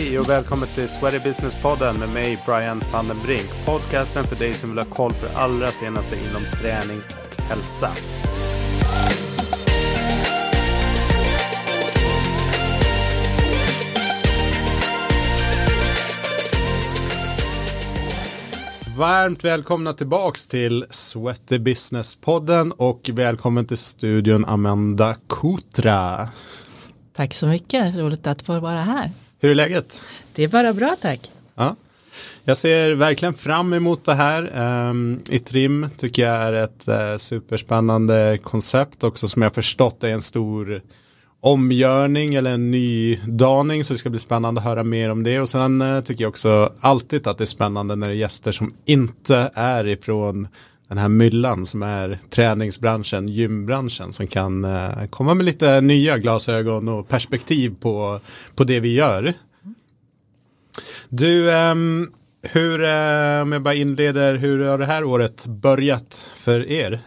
Hej och välkommen till Sweaty Business-podden med mig Brian van den Brink. Podcasten för dig som vill ha koll på det allra senaste inom träning och hälsa. Varmt välkomna tillbaks till Sweaty Business-podden och välkommen till studion Amanda Kutra. Tack så mycket, roligt att få vara här. Hur är läget? Det är bara bra tack. Ja. Jag ser verkligen fram emot det här. Um, Itrim tycker jag är ett uh, superspännande koncept också som jag förstått är en stor omgörning eller en ny daning så det ska bli spännande att höra mer om det och sen uh, tycker jag också alltid att det är spännande när det är gäster som inte är ifrån den här myllan som är träningsbranschen, gymbranschen som kan eh, komma med lite nya glasögon och perspektiv på, på det vi gör. Du, ehm, hur, eh, om jag bara inleder, hur har det här året börjat för er?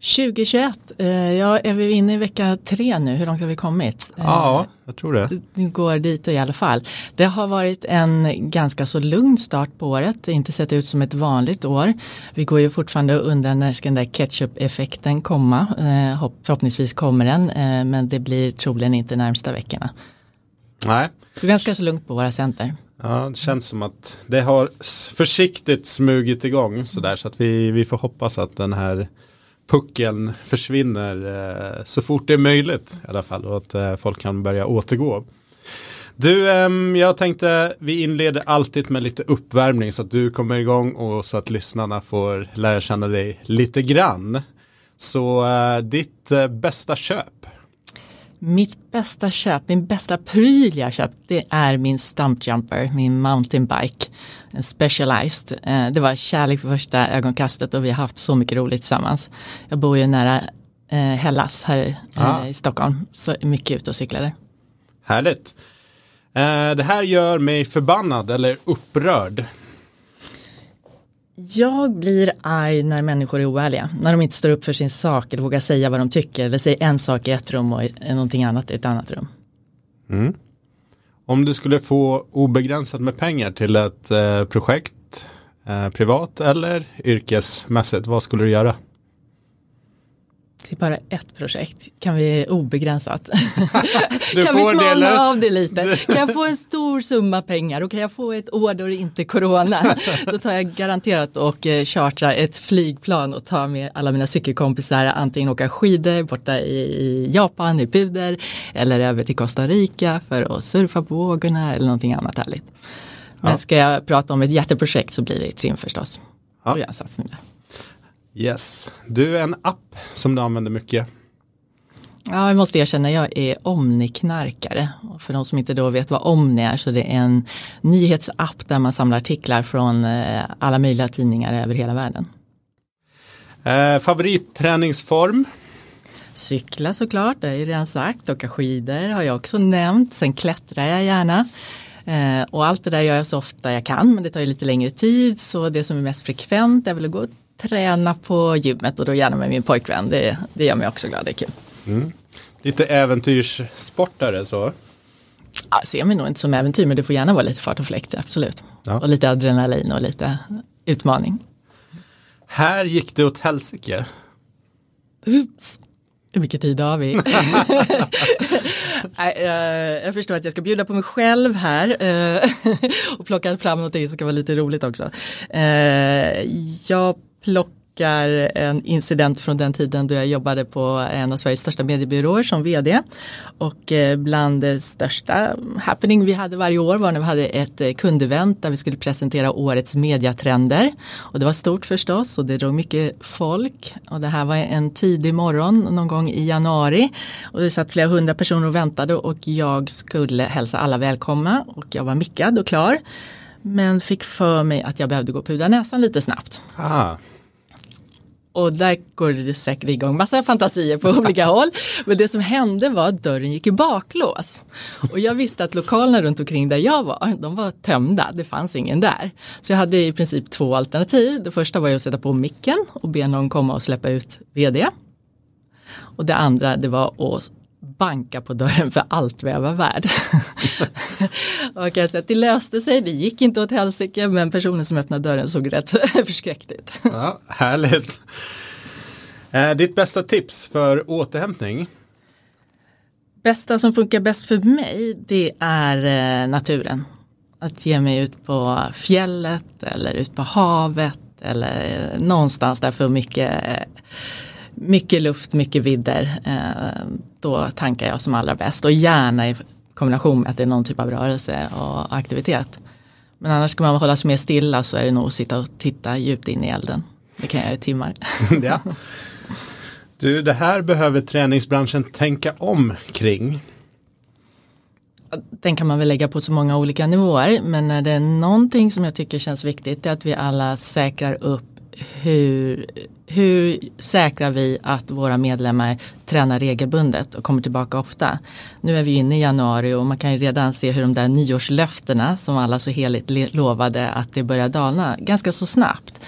2021, eh, ja, är vi inne i vecka tre nu? Hur långt har vi kommit? Ja, jag tror det. Det går dit i alla fall. Det har varit en ganska så lugn start på året. Det har inte sett ut som ett vanligt år. Vi går ju fortfarande och undrar när ska den där ketchup-effekten komma. Eh, förhoppningsvis kommer den, eh, men det blir troligen inte närmsta veckorna. Nej. Så ganska så lugnt på våra center. Ja, det känns som att det har försiktigt smugit igång sådär så att vi, vi får hoppas att den här puckeln försvinner eh, så fort det är möjligt i alla fall och att eh, folk kan börja återgå. Du, eh, jag tänkte vi inleder alltid med lite uppvärmning så att du kommer igång och så att lyssnarna får lära känna dig lite grann. Så eh, ditt eh, bästa köp? Mitt bästa köp, min bästa pryl jag köpt, det är min stumpjumper, min mountainbike. En specialized. Eh, det var kärlek för första ögonkastet och vi har haft så mycket roligt tillsammans. Jag bor ju nära eh, Hellas här ah. i Stockholm, så mycket ute och cyklade. Härligt. Det här gör mig förbannad eller upprörd. Jag blir arg när människor är oärliga. När de inte står upp för sin sak eller vågar säga vad de tycker. Eller säger en sak i ett rum och någonting annat i ett annat rum. Mm. Om du skulle få obegränsat med pengar till ett eh, projekt, eh, privat eller yrkesmässigt, vad skulle du göra? Till bara ett projekt? Kan vi obegränsat? kan vi smalna det, av det lite? Kan jag få en stor summa pengar och kan jag få ett år då det inte är corona? Då tar jag garanterat och eh, chartrar ett flygplan och tar med alla mina cykelkompisar antingen åka skidor borta i Japan, i Puder eller över till Costa Rica för att surfa på vågorna eller någonting annat härligt. Men ja. ska jag prata om ett hjärteprojekt så blir det Trim förstås. Ja. Och göra satsningar. Yes, du är en app som du använder mycket. Ja, jag måste erkänna, jag är Omni-knarkare. för de som inte då vet vad Omni är så det är en nyhetsapp där man samlar artiklar från eh, alla möjliga tidningar över hela världen. Eh, favoritträningsform? Cykla såklart, det har jag redan sagt. Åka skidor har jag också nämnt. Sen klättrar jag gärna. Eh, och allt det där gör jag så ofta jag kan men det tar ju lite längre tid så det som är mest frekvent är väl att gå träna på gymmet och då gärna med min pojkvän. Det, det gör mig också glad, det är kul. Mm. Lite äventyrssportare så? Ja, ser mig nog inte som äventyr men det får gärna vara lite fart och fläkt, absolut. Ja. Och lite adrenalin och lite utmaning. Här gick det åt helsike. Oops. Hur mycket tid har vi? Eh, jag förstår att jag ska bjuda på mig själv här eh, och plocka fram någonting som ska vara lite roligt också. Eh, jag plockar en incident från den tiden då jag jobbade på en av Sveriges största mediebyråer som vd. Och eh, bland det största happening vi hade varje år var när vi hade ett eh, kundevent där vi skulle presentera årets mediatrender. Och det var stort förstås och det drog mycket folk. Och det här var en tidig morgon någon gång i januari. Och det satt flera hundra personer och väntade och jag skulle hälsa alla välkomna och jag var mickad och klar. Men fick för mig att jag behövde gå och pudra näsan lite snabbt. Ah. Och där går det säkert igång massa fantasier på olika håll. Men det som hände var att dörren gick i baklås. Och jag visste att lokalerna runt omkring där jag var, de var tömda. Det fanns ingen där. Så jag hade i princip två alternativ. Det första var att sätta på micken och be någon komma och släppa ut vd. Och det andra det var att banka på dörren för allt vad jag var värd. och jag säga, det löste sig, det gick inte åt helsike men personen som öppnade dörren såg rätt förskräckt ut. ja, härligt. Eh, ditt bästa tips för återhämtning? Bästa som funkar bäst för mig det är eh, naturen. Att ge mig ut på fjället eller ut på havet eller eh, någonstans där för mycket, mycket luft, mycket vidder. Då tankar jag som allra bäst och gärna i kombination med att det är någon typ av rörelse och aktivitet. Men annars ska man hålla sig mer stilla så är det nog att sitta och titta djupt in i elden. Det kan jag göra i timmar. ja. Du, det här behöver träningsbranschen tänka om kring. Den kan man väl lägga på så många olika nivåer men är det någonting som jag tycker känns viktigt är att vi alla säkrar upp hur, hur säkrar vi att våra medlemmar tränar regelbundet och kommer tillbaka ofta. Nu är vi inne i januari och man kan ju redan se hur de där nyårslöftena som alla så heligt lovade att det börjar dalna ganska så snabbt.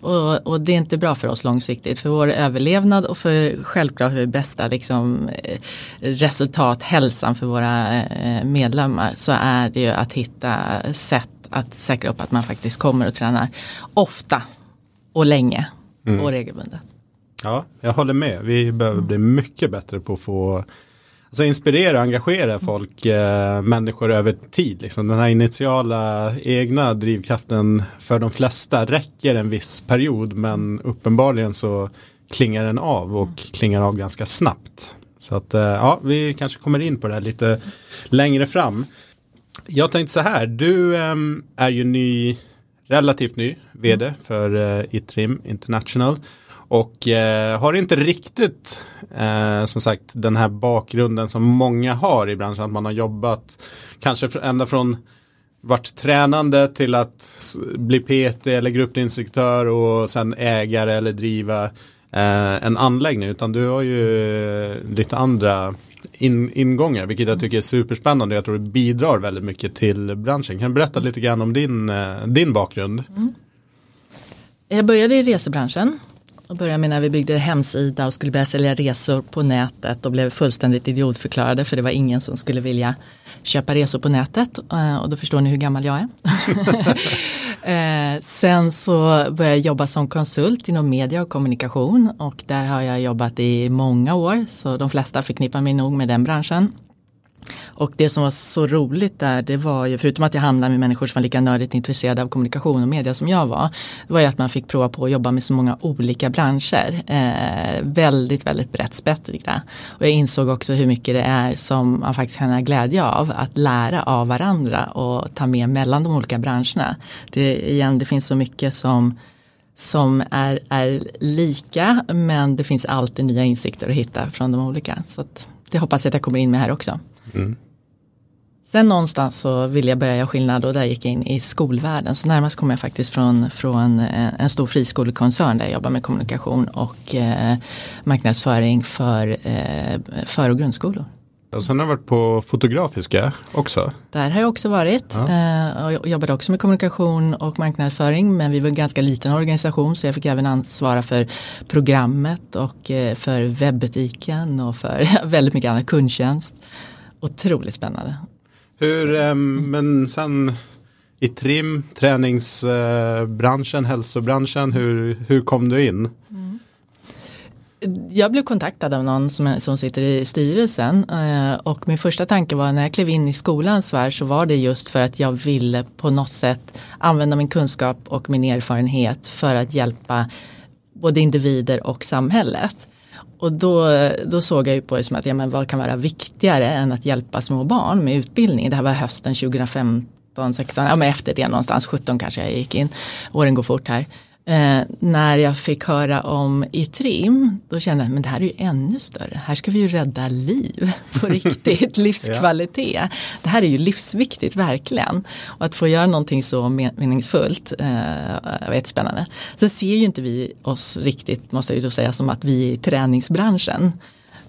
Och, och, det är inte bra för oss långsiktigt. För vår överlevnad och för självklart för bästa liksom, eh, resultat, hälsan för våra eh, medlemmar så är det ju att hitta sätt att säkra upp att man faktiskt kommer och tränar ofta och länge mm. och regelbundet. Ja, jag håller med. Vi behöver bli mycket bättre på att få alltså inspirera och engagera folk, eh, människor över tid. Liksom. Den här initiala egna drivkraften för de flesta räcker en viss period men uppenbarligen så klingar den av och klingar av ganska snabbt. Så att eh, ja, vi kanske kommer in på det här lite längre fram. Jag tänkte så här, du eh, är ju ny, relativt ny vd för eh, Itrim International. Och eh, har inte riktigt eh, som sagt den här bakgrunden som många har i branschen. Att man har jobbat kanske ända från varit tränande till att bli PT eller gruppinstruktör och sen ägare eller driva eh, en anläggning. Utan du har ju eh, lite andra in, ingångar vilket jag tycker är superspännande. Jag tror det bidrar väldigt mycket till branschen. Kan du berätta lite grann om din, eh, din bakgrund? Mm. Jag började i resebranschen och började med när vi byggde hemsida och skulle börja sälja resor på nätet och blev fullständigt idiotförklarade för det var ingen som skulle vilja köpa resor på nätet eh, och då förstår ni hur gammal jag är. Eh, sen så började jag jobba som konsult inom media och kommunikation och där har jag jobbat i många år så de flesta förknippar mig nog med den branschen. Och det som var så roligt där, det var ju, förutom att jag handlade med människor som var lika nördigt intresserade av kommunikation och media som jag var, det var ju att man fick prova på att jobba med så många olika branscher. Eh, väldigt, väldigt brett spektra. Och jag insåg också hur mycket det är som man faktiskt kan ha glädje av, att lära av varandra och ta med mellan de olika branscherna. Det, igen, det finns så mycket som som är, är lika men det finns alltid nya insikter att hitta från de olika. Så det hoppas jag att jag kommer in med här också. Mm. Sen någonstans så ville jag börja göra skillnad och där gick jag in i skolvärlden. Så närmast kom jag faktiskt från, från eh, en stor friskolekoncern där jag jobbar med kommunikation och eh, marknadsföring för eh, för och grundskolor. Och sen har du varit på Fotografiska också. Där har jag också varit ja. eh, och jobbade också med kommunikation och marknadsföring men vi var en ganska liten organisation så jag fick även ansvara för programmet och eh, för webbutiken och för väldigt mycket annat kundtjänst. Otroligt spännande. Hur, eh, men sen i trim, träningsbranschen, hälsobranschen, hur, hur kom du in? Mm. Jag blev kontaktad av någon som, som sitter i styrelsen eh, och min första tanke var när jag klev in i skolans värld så var det just för att jag ville på något sätt använda min kunskap och min erfarenhet för att hjälpa både individer och samhället. Och då, då såg jag ju på det som att ja, men vad kan vara viktigare än att hjälpa små barn med utbildning. Det här var hösten 2015, 16, ja men efter det någonstans, 17 kanske jag gick in. Åren går fort här. Eh, när jag fick höra om ITRIM, då kände jag att det här är ju ännu större. Här ska vi ju rädda liv på riktigt, livskvalitet. ja. Det här är ju livsviktigt verkligen. Och att få göra någonting så meningsfullt eh, var jättespännande. Sen ser ju inte vi oss riktigt, måste jag ju då säga, som att vi är i träningsbranschen.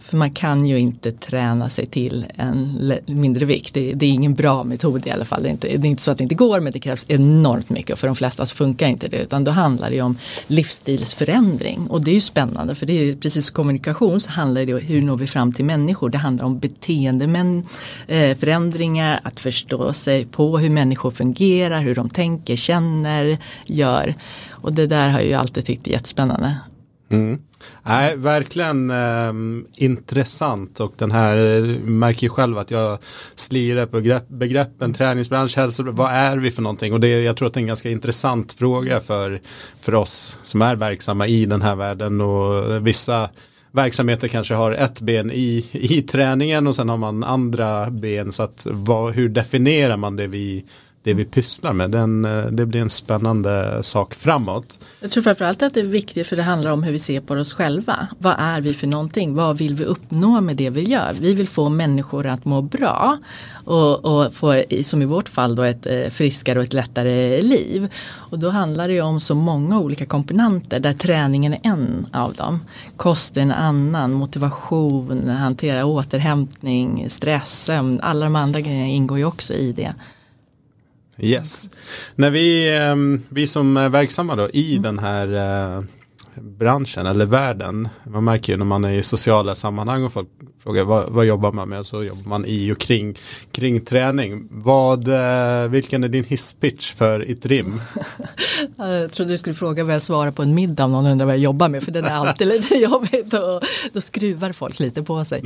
För man kan ju inte träna sig till en mindre vikt. Det, det, är ingen bra metod i alla fall. Det är, inte, det är inte så att det inte går men det krävs enormt mycket och för de flesta så funkar inte det. Utan då handlar det om livsstilsförändring och det är ju spännande för det är precis som kommunikation så handlar det om hur når vi fram till människor. Det handlar om beteendeförändringar, eh, att förstå sig på hur människor fungerar, hur de tänker, känner, gör. Och det där har jag ju alltid tyckt är jättespännande. Mm. Nej, verkligen eh, intressant. Och den här eh, märker ju själv att jag slirar på begrepp, begreppen träningsbransch, hälsobransch, vad är vi för någonting? Och det, jag tror att det är en ganska intressant fråga för, för oss som är verksamma i den här världen. Och eh, vissa verksamheter kanske har ett ben i, i träningen och sen har man andra ben. Så att vad, hur definierar man det vi det vi pysslar med. Den, eh, det blir en spännande sak framåt. Jag tror framförallt att det är viktigt för det handlar om hur vi ser på oss själva. Vad är vi för någonting? Vad vill vi uppnå med det vi gör? Vi vill få människor att må bra och, och få, som i vårt fall, då ett eh, friskare och ett lättare liv. Och då handlar det om så många olika komponenter där träningen är en av dem. Kost är en annan, motivation, hantera återhämtning, stress, alla de andra grejerna ingår ju också i det. Yes. När vi, ehm, vi som är verksamma då i mm. den här eh, branschen eller världen. Man märker ju när man är i sociala sammanhang och folk frågar vad, vad jobbar man med så jobbar man i och kring, kring träning. Vad, eh, vilken är din hisspitch för Itrim? jag trodde du skulle fråga vad jag svarar på en middag om någon undrar vad jag jobbar med för den är alltid lite jobbigt och då skruvar folk lite på sig.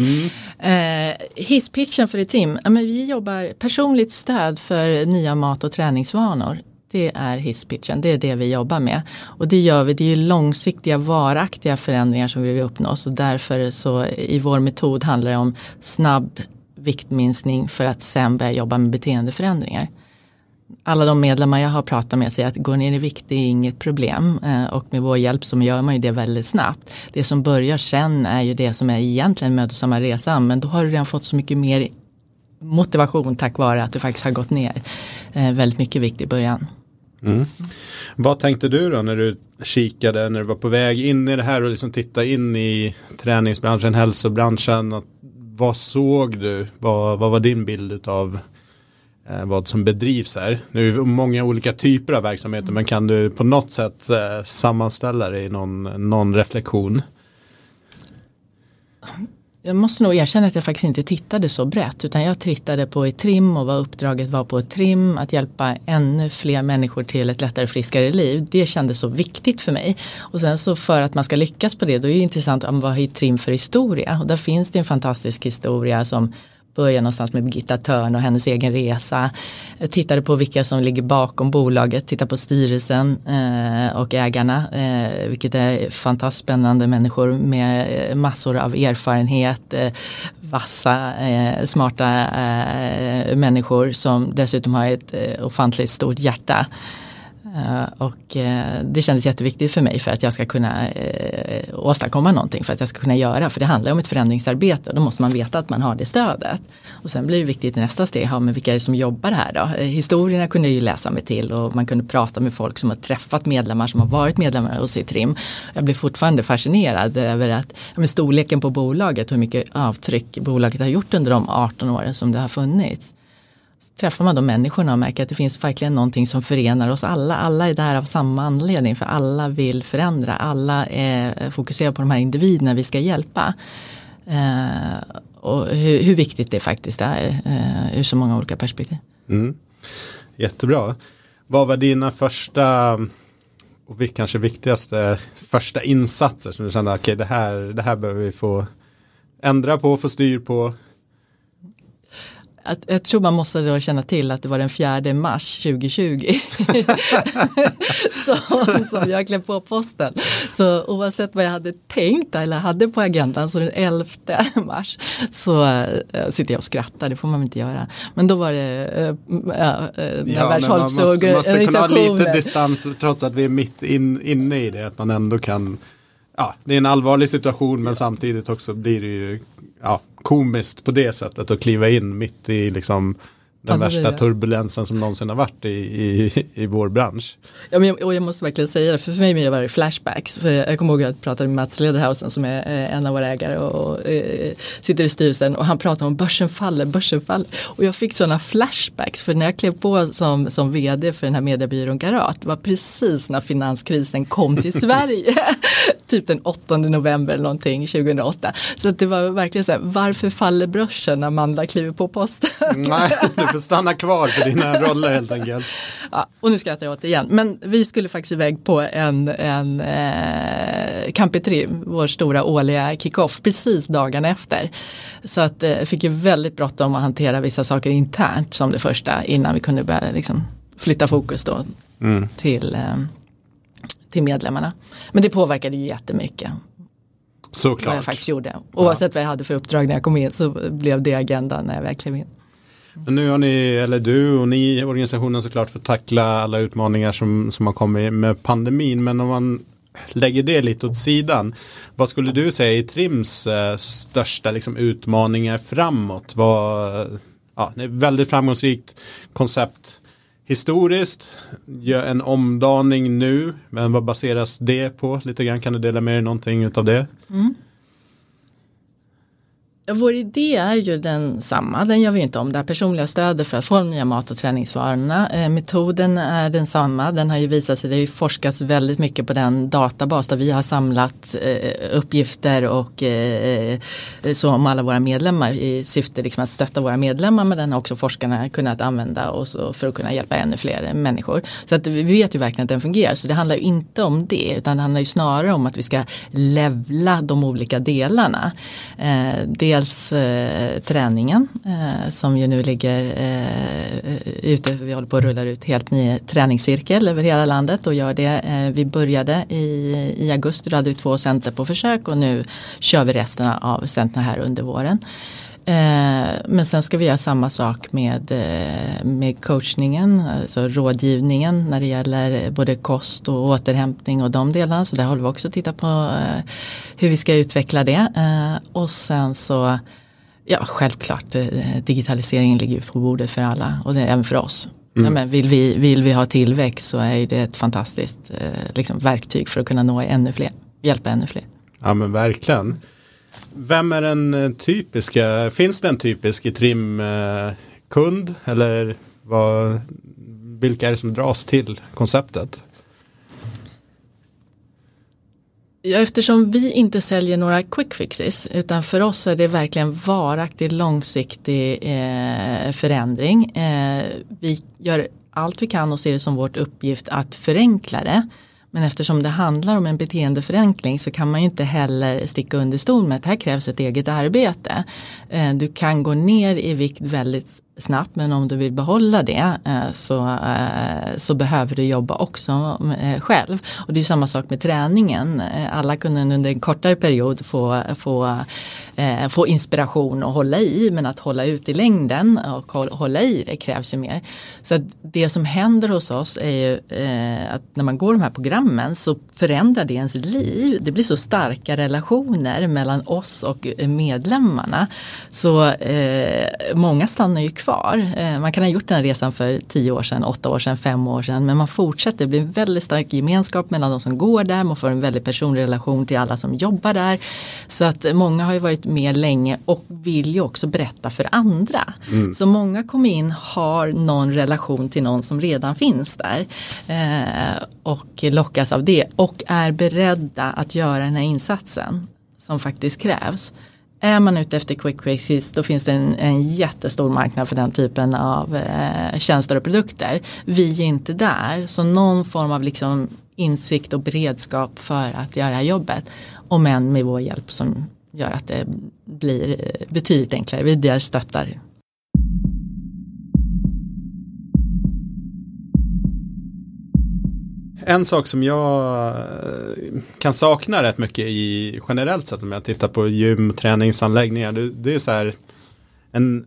Mm. Eh, hisspitchen för Itrim, ja, men vi jobbar personligt stöd för nya mat och träningsvanor det är hisspitchen, det är det vi jobbar med. Och det gör vi, det är ju långsiktiga varaktiga förändringar som vi vill uppnå. Så därför så i vår metod handlar det om snabb viktminskning för att sen börja jobba med beteendeförändringar. Alla de medlemmar jag har pratat med säger att gå ner i vikt är inget problem eh, och med vår hjälp så gör man ju det väldigt snabbt. Det som börjar sen är ju det som är egentligen mödosamma resan men då har du redan fått så mycket mer motivation tack vare att du faktiskt har gått ner eh, väldigt mycket vikt i början. Mm. Vad tänkte du då när du kikade, när du var på väg in i det här och liksom tittade in i träningsbranschen, hälsobranschen? Att, vad såg du? Vad, vad var din bild av eh, vad som bedrivs här? Nu är det många olika typer av verksamheter men kan du på något sätt eh, sammanställa det i någon, någon reflektion? Jag måste nog erkänna att jag faktiskt inte tittade så brett utan jag tittade på ett trim och vad uppdraget var på ett trim att hjälpa ännu fler människor till ett lättare friskare liv. Det kändes så viktigt för mig. Och sen så för att man ska lyckas på det då är det intressant om vad är trim för historia och där finns det en fantastisk historia som började någonstans med Birgitta Törn och hennes egen resa. Jag tittade på vilka som ligger bakom bolaget, tittade på styrelsen eh, och ägarna, eh, vilket är fantastiskt spännande människor med eh, massor av erfarenhet, eh, vassa, eh, smarta eh, människor som dessutom har ett eh, ofantligt stort hjärta. Eh, och eh, det kändes jätteviktigt för mig för att jag ska kunna eh, åstadkomma någonting för att jag ska kunna göra. För det handlar om ett förändringsarbete och då måste man veta att man har det stödet. Och sen blir det viktigt i nästa steg, ja, men vilka är det som jobbar här då? Historierna kunde jag ju läsa mig till och man kunde prata med folk som har träffat medlemmar som har varit medlemmar hos Trim. Jag blir fortfarande fascinerad över att, ja, storleken på bolaget, hur mycket avtryck bolaget har gjort under de 18 åren som det har funnits träffar man de människorna och märker att det finns verkligen någonting som förenar oss alla. Alla är där av samma anledning för alla vill förändra. Alla eh, är fokuserade på de här individerna vi ska hjälpa. Eh, och hur, hur, viktigt det faktiskt är eh, ur så många olika perspektiv. Mm. Jättebra. Vad var dina första och kanske viktigaste första insatser som du kände okej okay, det, här, det här behöver vi få ändra på, få styr på att, jag tror man måste då känna till att det var den 4 mars 2020 som, som jag klev på posten. Så oavsett vad jag hade tänkt eller hade på agendan så den 11 mars så äh, sitter jag och skrattar, det får man inte göra. Men då var det äh, äh, ja, Världshälsoorganisationen. Man måste, måste kunna ha lite distans trots att vi är mitt in, inne i det, att man ändå kan Ja, det är en allvarlig situation men samtidigt också blir det ju ja, komiskt på det sättet att kliva in mitt i liksom den Alltså, värsta det- turbulensen som någonsin har varit i, i, i vår bransch. Ja, men jag, och jag måste verkligen säga det, för för mig var det flashbacks. För jag kommer ihåg att jag pratade med Mats Lederhausen som är eh, en av våra ägare och, och eh, sitter i styrelsen och han pratade om börsen faller, börsen faller. Och jag fick sådana flashbacks för när jag klev på som, som vd för den här mediebyrån Garat, det var precis när finanskrisen kom till Sverige. typ den 8 november eller någonting 2008. Så att det var verkligen så här, varför faller börsen när Amanda kliver på posten? Nej, får stanna kvar för dina roller helt enkelt. Ja, och nu skrattar jag åt det igen. Men vi skulle faktiskt iväg på en, en eh, Campitrim, vår stora årliga kickoff, precis dagen efter. Så att eh, fick ju väldigt bråttom att hantera vissa saker internt som det första innan vi kunde börja liksom, flytta fokus då till, eh, till medlemmarna. Men det påverkade ju jättemycket vad jag Såklart. faktiskt gjorde. Oavsett vad jag hade för uppdrag när jag kom in så blev det agendan när jag väl klev in. Men nu har ni, eller du och ni i organisationen såklart fått tackla alla utmaningar som, som har kommit med pandemin. Men om man lägger det lite åt sidan. Vad skulle du säga är Trims eh, största liksom, utmaningar framåt? Vad, ja, det är ett väldigt framgångsrikt koncept historiskt. Gör en omdaning nu. Men vad baseras det på? Lite grann kan du dela med dig någonting av det? Mm. Vår idé är ju densamma. den gör vi inte om. Det här personliga stödet för att få de nya mat och träningsvarorna. Eh, metoden är densamma, den har ju visat sig, det har ju forskats väldigt mycket på den databas där vi har samlat eh, uppgifter och eh, eh, så om alla våra medlemmar i syfte liksom att stötta våra medlemmar men den har också forskarna kunnat använda och så för att kunna hjälpa ännu fler människor. Så att vi vet ju verkligen att den fungerar så det handlar ju inte om det utan det handlar ju snarare om att vi ska levla de olika delarna. Eh, det dels eh, träningen eh, som ju nu ligger eh, ute, vi håller på att rulla ut helt ny träningscirkel över hela landet och gör det. Eh, vi började i, i augusti, då hade vi två center på försök och nu kör vi resten av centerna här under våren. Eh, men sen ska vi göra samma sak med, eh, med coachningen, alltså rådgivningen när det gäller både kost och återhämtning och de delarna. Så där håller vi också att titta på eh, hur vi ska utveckla det. Och sen så, ja självklart, digitaliseringen ligger ju på bordet för alla och det är även för oss. Ja, men vill, vi, vill vi ha tillväxt så är det ett fantastiskt liksom, verktyg för att kunna nå ännu fler, hjälpa ännu fler. Ja men verkligen. Vem är den eh, typiska, finns det en typisk trimkund eh, eller vad, vilka är det som dras till konceptet? Ja, eftersom vi inte säljer några quick fixes utan för oss är det verkligen varaktig långsiktig eh, förändring. Eh, vi gör allt vi kan och ser det som vårt uppgift att förenkla det. Men eftersom det handlar om en beteendeförenkling så kan man ju inte heller sticka under stol med att här krävs ett eget arbete. Eh, du kan gå ner i vikt väldigt snabbt men om du vill behålla det eh, så, eh, så behöver du jobba också själv. Och det är samma sak med träningen. Alla kunde under en kortare period få, få, eh, få inspiration och hålla i men att hålla ut i längden och hålla i det krävs ju mer. Så att det som händer hos oss är ju eh, att när man går de här programmen så förändrar det ens liv. Det blir så starka relationer mellan oss och eh, medlemmarna. Så eh, många stannar ju kvar. Eh, man kan ha gjort den här resan för tio år sedan, åtta år sedan, fem år sedan. Men man fortsätter, det blir en väldigt stark gemenskap mellan de som går där. Man får en väldigt personlig relation till alla som jobbar där. Så att många har ju varit med länge och vill ju också berätta för andra. Så många kommer in, har någon relation till någon som redan finns där. Eh, och lockas av det och är beredda att göra den här insatsen som faktiskt krävs. Är man ute efter quick fixes då finns det en, en jättestor marknad för den typen av eh, tjänster och produkter. Vi är inte där så någon form av liksom insikt och beredskap för att göra det här jobbet. Om än med vår hjälp som gör att det blir eh, betydligt enklare. Vi där stöttar. En sak som jag eh, kan sakna rätt mycket i generellt sett om jag tittar på gym, träningsanläggningar. Det, det är så här en,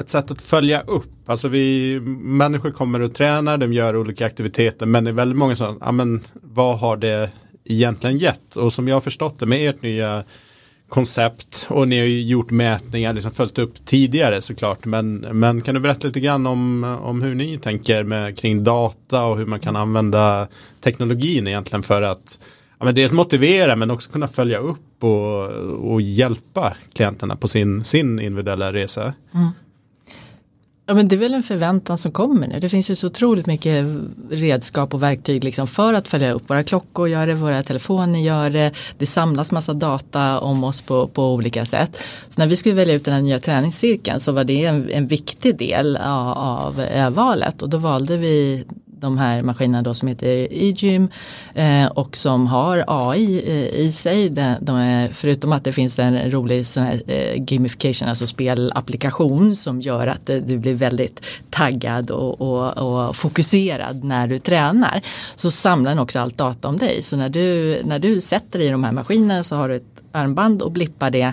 ett sätt att följa upp. Alltså vi människor kommer och tränar, de gör olika aktiviteter men det är väldigt många som, ja men vad har det egentligen gett? Och som jag har förstått det med ert nya koncept och ni har ju gjort mätningar, liksom följt upp tidigare såklart. Men, men kan du berätta lite grann om, om hur ni tänker med, kring data och hur man kan använda teknologin egentligen för att ja, men dels motivera men också kunna följa upp och, och hjälpa klienterna på sin, sin individuella resa. Mm. Ja, men det är väl en förväntan som kommer nu. Det finns ju så otroligt mycket redskap och verktyg liksom för att följa upp. Våra klockor gör det, våra telefoner gör det. Det samlas massa data om oss på, på olika sätt. Så när vi skulle välja ut den här nya träningscirkeln så var det en, en viktig del av, av eh, valet och då valde vi de här maskinerna då som heter eGym eh, och som har AI eh, i sig. De, de är, förutom att det finns en rolig sån här, eh, gamification, alltså spelapplikation som gör att eh, du blir väldigt taggad och, och, och, fokuserad när du tränar. Så samlar den också allt data om dig. Så när du, när du sätter dig i de här maskinerna så har du ett armband och blippar det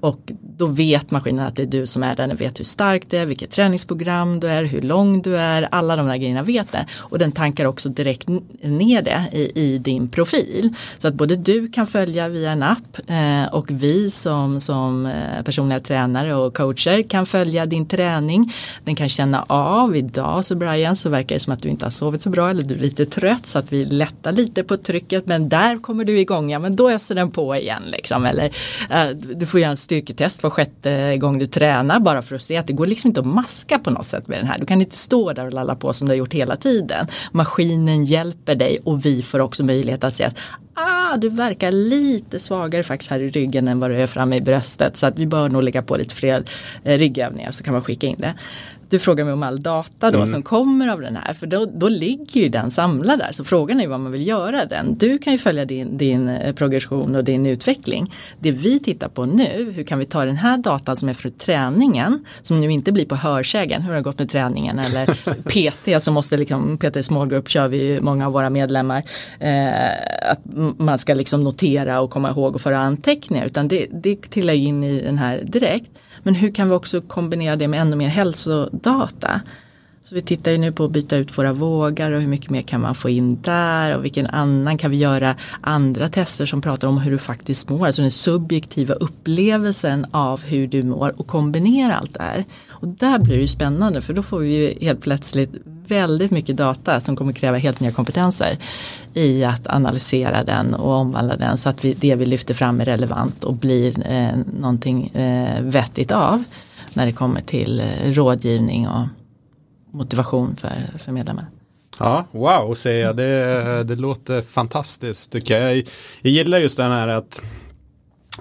och då vet maskinen att det är du som är där, den vet hur stark du är, vilket träningsprogram du är, hur lång du är, alla de där grejerna vet det. Och den tankar också direkt ner det i, i din profil. Så att både du kan följa via en app eh, och vi som, som eh, personliga tränare och coacher kan följa din träning. Den kan känna av, idag så Brian så verkar det som att du inte har sovit så bra eller du är lite trött så att vi lättar lite på trycket men där kommer du igång, ja men då öser den på igen liksom. Eller eh, du får göra en styrketest var sjätte gång du tränar bara för att se att det går liksom inte att maska på något sätt med den här. Du kan inte stå där och lalla på som du har gjort hela tiden. Maskinen hjälper dig och vi får också möjlighet att se att ah, du verkar lite svagare faktiskt här i ryggen än vad du är framme i bröstet. Så att vi bör nog lägga på lite fler eh, ryggövningar så kan man skicka in det du frågar mig om all data då mm. som kommer av den här för då, då ligger ju den samlad där så frågan är vad man vill göra den. Du kan ju följa din, din eh, progression och din utveckling. Det vi tittar på nu, hur kan vi ta den här datan som är för träningen som nu inte blir på hörsägen, hur har det gått med träningen eller PT som måste liksom, PT small group kör vi många av våra medlemmar. Eh, att man ska liksom notera och komma ihåg och föra anteckningar utan det, det trillar in i den här direkt. Men hur kan vi också kombinera det med ännu mer hälsodata? Så vi tittar ju nu på att byta ut våra vågar och hur mycket mer kan man få in där och vilken annan kan vi göra andra tester som pratar om hur du faktiskt mår, alltså den subjektiva upplevelsen av hur du mår och kombinera allt det här. Och där blir det ju spännande för då får vi ju helt plötsligt väldigt mycket data som kommer kräva helt nya kompetenser i att analysera den och omvandla den så att vi, det vi lyfter fram är relevant och blir eh, någonting eh, vettigt av när det kommer till eh, rådgivning och motivation för, för medlemmar. Ja, wow säger jag. Det, det låter fantastiskt tycker jag. Jag gillar just den här att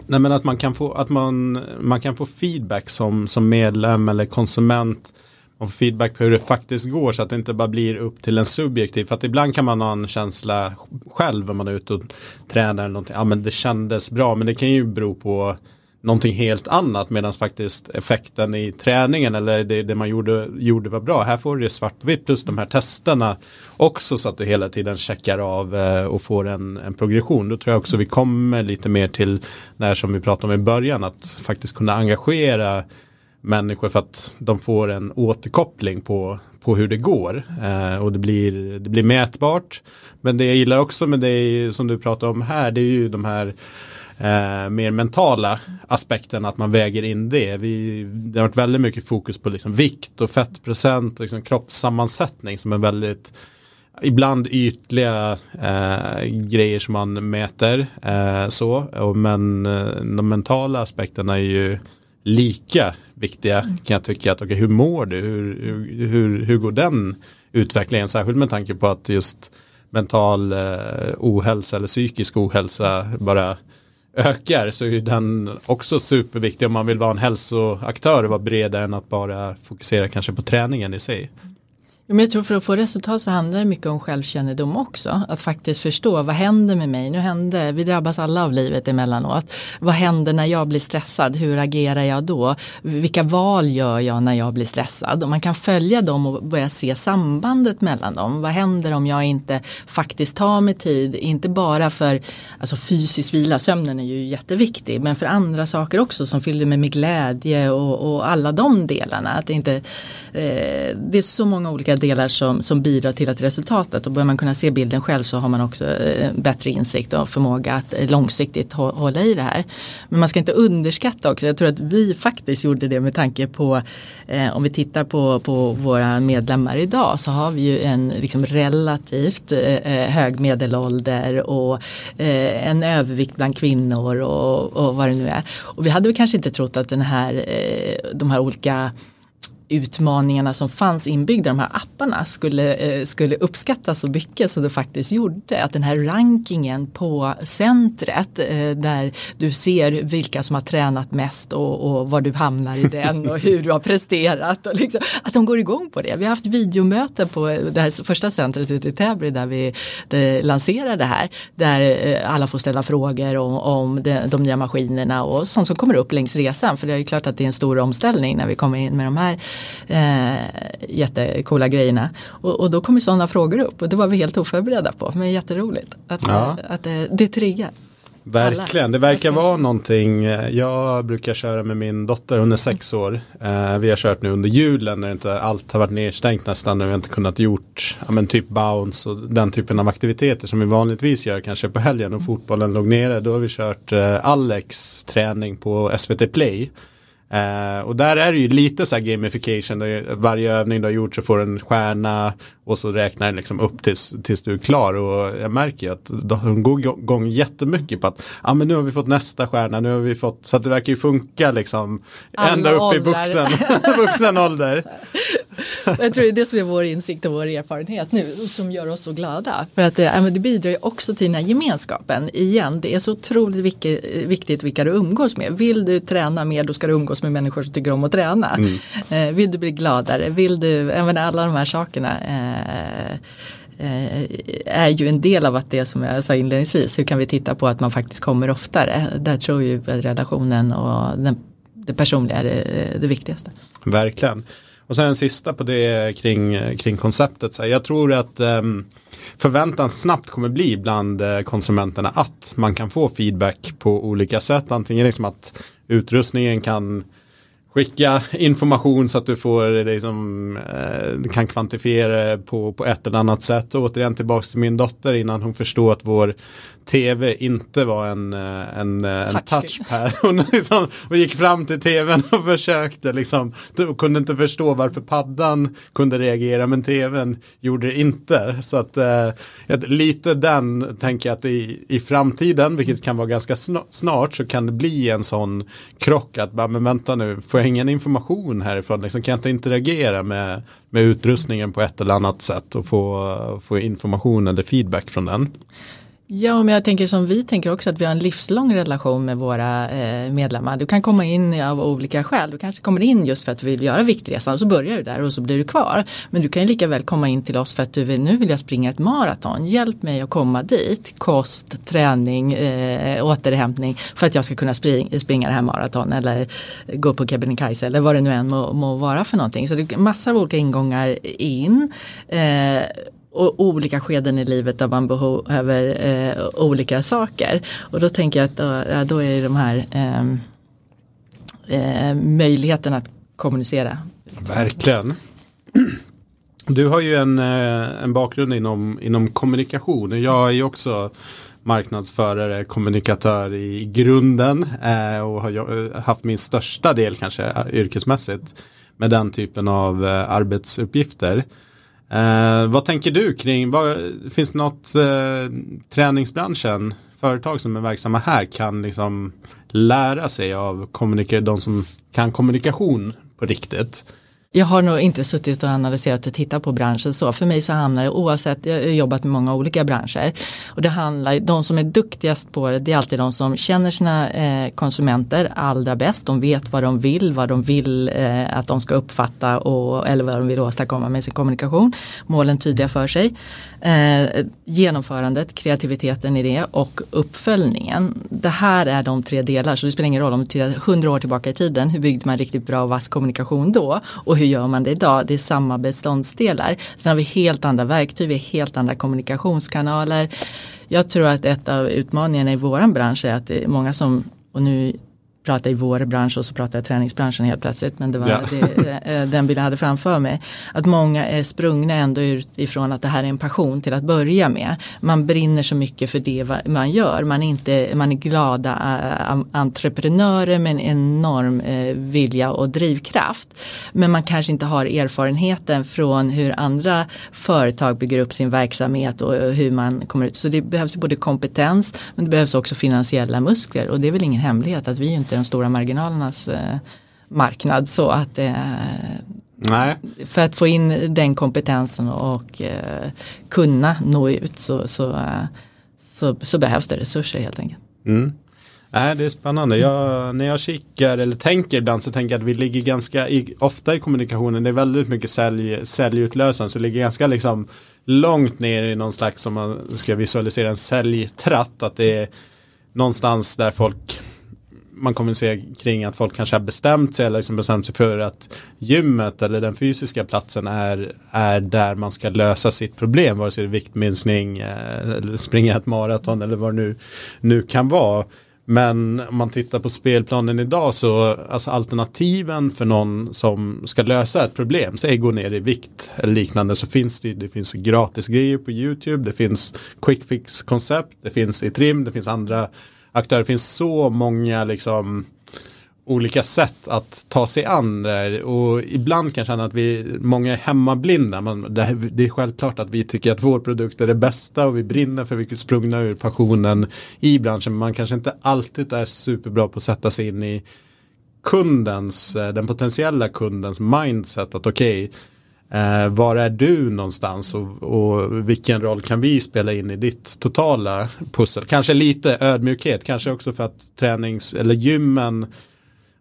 Nej, men att man kan få, att man, man kan få feedback som, som medlem eller konsument och feedback på hur det faktiskt går så att det inte bara blir upp till en subjektiv. För att ibland kan man ha en känsla själv om man är ute och tränar eller någonting. Ja men det kändes bra men det kan ju bero på någonting helt annat medan faktiskt effekten i träningen eller det, det man gjorde, gjorde var bra. Här får du det svart på vitt plus de här testerna också så att du hela tiden checkar av eh, och får en, en progression. Då tror jag också vi kommer lite mer till när som vi pratade om i början att faktiskt kunna engagera människor för att de får en återkoppling på, på hur det går. Eh, och det blir, det blir mätbart. Men det jag gillar också med det som du pratar om här det är ju de här eh, mer mentala aspekten att man väger in det. Vi, det har varit väldigt mycket fokus på liksom vikt och fettprocent och liksom kroppssammansättning som är väldigt ibland ytliga eh, grejer som man mäter. Eh, så, och, men eh, de mentala aspekterna är ju lika viktiga kan jag tycka. Att, okay, hur mår du? Hur, hur, hur går den utvecklingen? Särskilt med tanke på att just mental eh, ohälsa eller psykisk ohälsa bara ökar så är den också superviktig om man vill vara en hälsoaktör och vara bredare än att bara fokusera kanske på träningen i sig. Men jag tror för att få resultat så handlar det mycket om självkännedom också. Att faktiskt förstå vad händer med mig? Nu händer, vi drabbas alla av livet emellanåt. Vad händer när jag blir stressad? Hur agerar jag då? Vilka val gör jag när jag blir stressad? Och man kan följa dem och börja se sambandet mellan dem. Vad händer om jag inte faktiskt tar mig tid? Inte bara för alltså fysisk vila, sömnen är ju jätteviktig. Men för andra saker också som fyller mig med glädje och, och alla de delarna. Att det, inte, eh, det är så många olika delar som, som bidrar till att resultatet och börjar man kunna se bilden själv så har man också eh, bättre insikt och förmåga att eh, långsiktigt hålla i det här. Men man ska inte underskatta också, jag tror att vi faktiskt gjorde det med tanke på eh, om vi tittar på, på våra medlemmar idag så har vi ju en liksom relativt eh, eh hög medelålder och eh, en övervikt bland kvinnor och, och vad det nu är. Och vi hade väl kanske inte trott att den här, eh, de här olika utmaningarna som fanns inbyggda i de här apparna skulle, eh, skulle uppskattas så mycket som det faktiskt gjorde. Att den här rankingen på centret eh, där du ser vilka som har tränat mest och, och var du hamnar i den och hur du har presterat. Och liksom, att de går igång på det. Vi har haft videomöten på det här första centret ute i Täby där vi lanserade det här. Där eh, alla får ställa frågor om, om de, de nya maskinerna och sånt som kommer upp längs resan. För det är ju klart att det är en stor omställning när vi kommer in med de här eh, jättekola grejerna. Och, och då kommer sådana frågor upp och det var vi helt oförberedda på. Men jätteroligt att, ja. att, att det, det triggar. Verkligen, det verkar vara någonting. Jag brukar köra med min dotter, hon är sex år. Eh, vi har kört nu under julen när inte allt har varit nedstängt nästan. När vi inte kunnat gjort ja, men typ bounce och den typen av aktiviteter som vi vanligtvis gör kanske på helgen och fotbollen låg nere. Då har vi kört eh, Alex träning på SVT Play. Uh, och där är det ju lite så här gamification. Varje övning du har gjort så får du en stjärna och så räknar den liksom upp tills, tills du är klar. Och jag märker ju att de går igång jättemycket på att ah, men nu har vi fått nästa stjärna. Nu har vi fått, så att det verkar ju funka liksom ända upp i vuxen, vuxen ålder. jag tror det är det som är vår insikt och vår erfarenhet nu som gör oss så glada. För att det, det bidrar ju också till den här gemenskapen. Igen, det är så otroligt viktigt vilka du umgås med. Vill du träna mer då ska du umgås med människor som tycker om att träna. Mm. Eh, vill du bli gladare, vill du, även alla de här sakerna eh, eh, är ju en del av att det som jag sa inledningsvis, hur kan vi titta på att man faktiskt kommer oftare. Där tror ju relationen och den, det personliga är det, det viktigaste. Verkligen. Och sen en sista på det kring, kring konceptet. Så jag tror att ehm, förväntan snabbt kommer bli bland eh, konsumenterna att man kan få feedback på olika sätt. Antingen liksom att utrustningen kan skicka information så att du får liksom, eh, kan kvantifiera på, på ett eller annat sätt. Och återigen tillbaka till min dotter innan hon förstod att vår tv inte var en, eh, en, eh, en touchpad. Hon, liksom, och gick fram till tvn och försökte liksom, du kunde inte förstå varför paddan kunde reagera men tvn gjorde det inte. Så att eh, lite den tänker jag att i, i framtiden, vilket kan vara ganska snart, så kan det bli en sån krock att, men vänta nu, får jag ingen information härifrån, liksom, kan jag inte interagera med, med utrustningen på ett eller annat sätt och få, få information eller feedback från den. Ja, men jag tänker som vi tänker också att vi har en livslång relation med våra eh, medlemmar. Du kan komma in av olika skäl. Du kanske kommer in just för att du vill göra Viktresan och så börjar du där och så blir du kvar. Men du kan lika väl komma in till oss för att du vill, nu vill jag springa ett maraton. Hjälp mig att komma dit. Kost, träning, eh, återhämtning för att jag ska kunna springa, springa det här maraton eller gå på Kebnekaise eller vad det nu än må, må vara för någonting. Så det är massor av olika ingångar in. Eh, och olika skeden i livet där man behöver eh, olika saker. Och då tänker jag att då, då är det de här eh, eh, möjligheten att kommunicera. Verkligen. Du har ju en, eh, en bakgrund inom, inom kommunikation. Jag är ju också marknadsförare, kommunikatör i grunden eh, och har eh, haft min största del kanske eh, yrkesmässigt med den typen av arbetsuppgifter. Eh, vad tänker du kring, vad, finns det något eh, träningsbranschen, företag som är verksamma här kan liksom lära sig av de som kan kommunikation på riktigt? Jag har nog inte suttit och analyserat och tittat på branschen så. För mig så handlar det oavsett, jag har jobbat med många olika branscher. Och det handlar, de som är duktigast på det, det är alltid de som känner sina eh, konsumenter allra bäst. De vet vad de vill, vad de vill eh, att de ska uppfatta och, eller vad de vill åstadkomma med sin kommunikation. Målen tydliga för sig. Eh, genomförandet, kreativiteten i det och uppföljningen. Det här är de tre delar så det spelar ingen roll om du tittar hundra år tillbaka i tiden. Hur byggde man riktigt bra och vass kommunikation då? Och hur gör man det idag? Det är samma beståndsdelar. Sen har vi helt andra verktyg, vi har helt andra kommunikationskanaler. Jag tror att ett av utmaningarna i våran bransch är att det är många som, och nu prata i vår bransch och så pratar jag träningsbranschen helt plötsligt. Men det var Ja. det, eh, den bilden jag hade framför mig. Att många är sprungna ändå utifrån att det här är en passion till att börja med. Man brinner så mycket för det man gör. Man är, inte, man är glada eh, entreprenörer med en enorm eh, vilja och drivkraft. Men man kanske inte har erfarenheten från hur andra företag bygger upp sin verksamhet och eh, hur man kommer ut. Så det behövs både kompetens men det behövs också finansiella muskler och det är väl ingen hemlighet att vi är inte de stora marginalernas eh, marknad så att eh, Nej, för att få in den kompetensen och eh, kunna nå ut så, så, så, så behövs det resurser helt enkelt. Mm. Nej, det är spännande. Jag, när jag kikar eller tänker ibland så tänker jag att vi ligger ganska i, ofta i kommunikationen. Det är väldigt mycket sälj, säljutlösande så ligger ganska liksom långt ner i någon slags som man ska visualisera en säljtratt. Att det är någonstans där folk man kommer se kring att folk kanske har bestämt sig eller liksom bestämt sig för att gymmet eller den fysiska platsen är, är där man ska lösa sitt problem, vare sig det är viktminskning, eh, eller springa ett maraton eller vad det nu, nu kan vara. Men om man tittar på spelplanen idag så alltså alternativen för någon som ska lösa ett problem, säg gå ner i vikt eller liknande så finns det, det finns gratis grejer på YouTube, det finns quick fix koncept, det finns i trim, det finns andra aktörer, det finns så många liksom olika sätt att ta sig an det och ibland kan jag känna att vi, många är hemmablinda. Men det, det är självklart att vi tycker att vår produkt är det bästa och vi brinner för vi är sprungna ur passionen i branschen. Men man kanske inte alltid är superbra på att sätta sig in i kundens, eh, den potentiella kundens mindset att okej, eh, var är du någonstans och, och vilken roll kan vi spela in i ditt totala pussel? Kanske lite ödmjukhet, kanske också för att tränings eller gymmen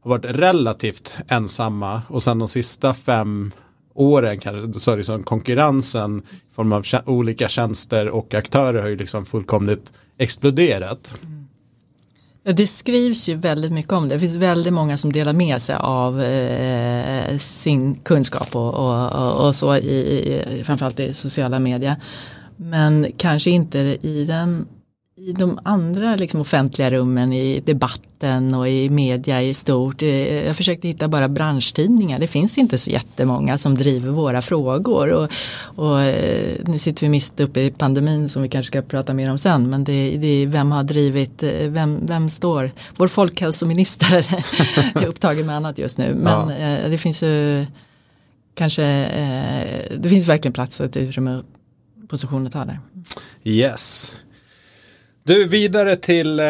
har varit relativt ensamma och sen de sista fem åren kanske så är liksom konkurrensen i form av olika tjänster och aktörer har ju liksom fullkomligt exploderat. Mm. Det skrivs ju väldigt mycket om det. Det finns väldigt många som delar med sig av eh, sin kunskap och, och, och, och så i, i, framförallt i sociala medier. Men kanske inte i den i de andra liksom, offentliga rummen, i debatten och i media i stort. Eh, Jag försökte hitta bara branschtidningar. Det finns inte så jättemånga som driver våra frågor. Och, och, eh, nu sitter vi mitt uppe i pandemin som vi kanske ska prata mer om sen. Men det, det, vem har drivit, eh, vem, vem står, vår folkhälsominister är upptagen med annat just nu. Men eh, det finns ju kanske, det finns verkligen plats och ett utrymme position att ta där. Yes. Du, vidare till eh,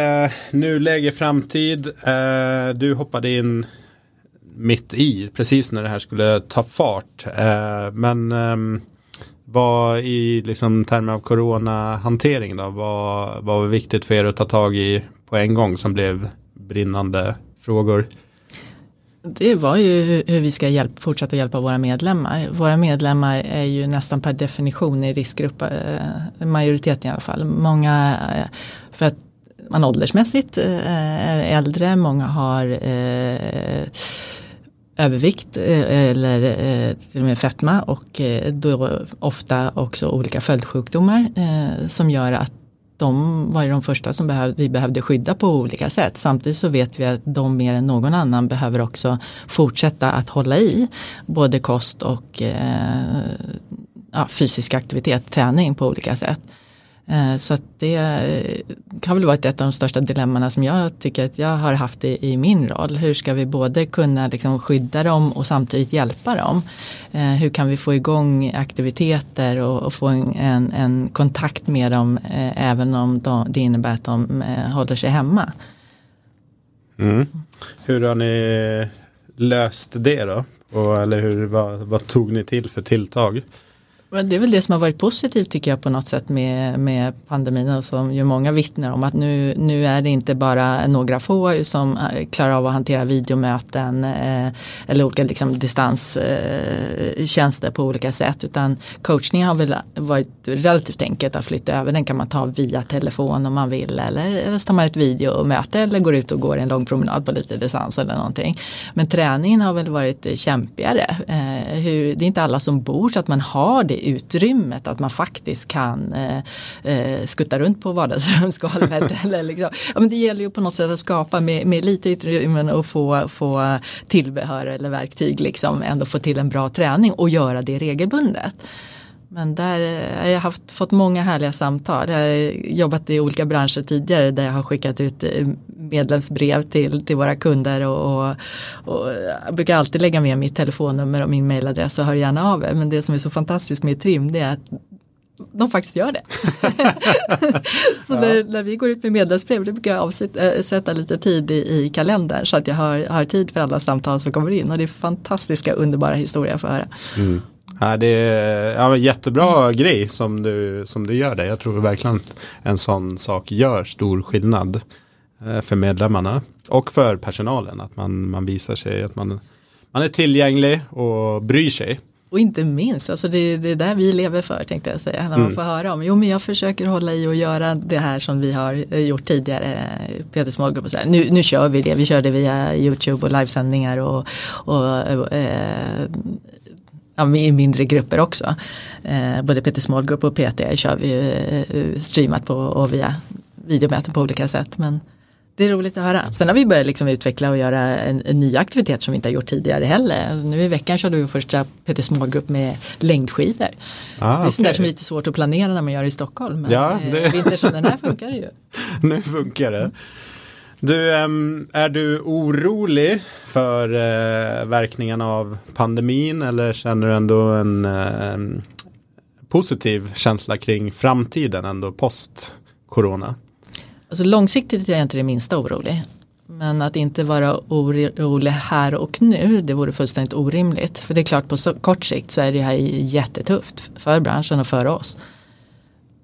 nuläge, framtid. Eh, du hoppade in mitt i, precis när det här skulle ta fart. Eh, men eh, vad i liksom, termer av coronahantering då, vad, vad var viktigt för er att ta tag i på en gång som blev brinnande frågor? Det var ju hur- vi ska hjälp, fortsätta hjälpa våra medlemmar. Våra medlemmar är ju nästan per definition i riskgrupp, eh, majoriteten i alla fall. Många, eh, för att man åldersmässigt eh, är äldre, många har övervikt eller till och med fetma och då ofta också olika följdsjukdomar som gör att de var ju de första som behöv, vi behövde skydda på olika sätt. Samtidigt så vet vi att de mer än någon annan behöver också fortsätta att hålla i både kost och eh, ja, fysisk aktivitet, träning på olika sätt. Eh, så att det eh, har väl varit ett av de största dilemmana som jag tycker att jag har haft i, i min roll. Hur ska vi både kunna liksom skydda dem och samtidigt hjälpa dem? Eh, hur kan vi få igång aktiviteter och, och få en, en, en kontakt med dem även om de, det innebär att de håller sig hemma? Mm. Hur har ni löst det då? Och, eller hur, vad, vad tog ni till för tilltag? Men Det är väl det som har varit positivt tycker jag på något sätt med, med pandemin och som ju många vittnar om att nu, nu är det inte bara några få som eh, klarar av att hantera videomöten eh, eller olika liksom, distanstjänster eh, tjänster på olika sätt utan coachning har väl varit relativt enkelt att flytta över. Den kan man ta via telefon om man vill eller, eller så tar man ett videomöte eller går ut och går en lång promenad på lite distans eller någonting. Men träningen har väl varit kämpigare. Eh, hur, det är inte alla som bor så att man har det utrymmet att man faktiskt kan eh, eh skutta runt på vardagsrumsgolvet. eller liksom. ja, men det gäller ju på något sätt att skapa med, med lite utrymmen och få, få tillbehör eller verktyg liksom ändå få till en bra träning och göra det regelbundet. Men där har jag haft, fått många härliga samtal. Jag har jobbat i olika branscher tidigare där jag har skickat ut eh, medlemsbrev till, till våra kunder och, och, och jag brukar alltid lägga med mitt telefonnummer och min mailadress och hör gärna av er. Men det som är så fantastiskt med Trim det är att de faktiskt gör det. så ja. när, när, vi går ut med medlemsbrev då brukar jag avsätta eh, lite tid i, i kalendern så att jag har, har tid för alla samtal som kommer in och det är fantastiska underbara historier att få höra. Mm. Ja, det är ja, jättebra grej som du, som du gör där. Jag tror verkligen en sån sak gör stor skillnad eh, för medlemmarna och för personalen. Att man, man visar sig att man, man är tillgänglig och bryr sig. Och inte minst, alltså det, det är där vi lever för tänkte jag säga. När man mm. får höra om, jo men jag försöker hålla i och göra det här som vi har eh, gjort tidigare, Peter Smallgrupp och så här. Nu, nu kör vi det, vi kör det via YouTube och livesändningar och, och eh, ja, i mindre grupper också. Eh, både PT Small Group och PT kör vi eh, streamat på och via videomöten på olika sätt. Men det är roligt att höra. Sen har vi börjat liksom utveckla och göra en, en ny aktivitet som vi inte har gjort tidigare heller. Nu i veckan körde vi första PT Small Group med längdskidor. Ah, det är sånt där som är lite svårt att planera när man gör det i Stockholm. Men ja, det... eh, vinter som den här funkar det ju. nu funkar det. Du, är du orolig för eh, verkningarna av pandemin eller känner du ändå en positiv känsla kring framtiden ändå post corona? Alltså långsiktigt är jag inte det minsta orolig. Men att inte vara orolig här och nu, det vore fullständigt orimligt. För det är klart på så kort sikt så är det här jättetufft för branschen och för oss.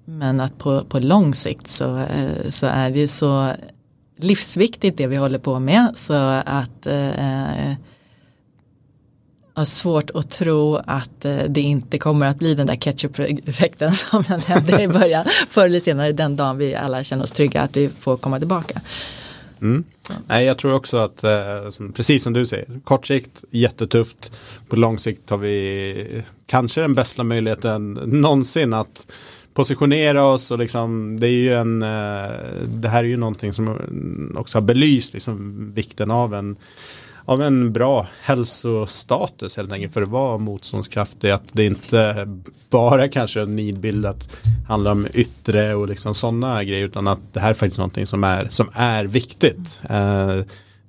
Men att på, på lång sikt så, eh, så är det så livsviktigt det vi håller på med. Så att eh, eh har svårt att tro att eh, det inte kommer att bli den där ketchup-effekten som jag nämnde i början. Förr eller senare den dagen vi alla känner oss trygga att vi får komma tillbaka. Mm. Nej, jag tror också att, eh, som, precis som du säger, kort sikt jättetufft. På lång sikt har vi kanske den bästa möjligheten någonsin att positionera oss och liksom det är ju en eh, det här är ju någonting som också har belyst liksom vikten av en av en bra hälsostatus helt enkelt för att vara motståndskraftig. Att det inte bara kanske en nidbild att handla om yttre och liksom sådana grejer utan att det här är faktiskt någonting som är, som är viktigt. Eh,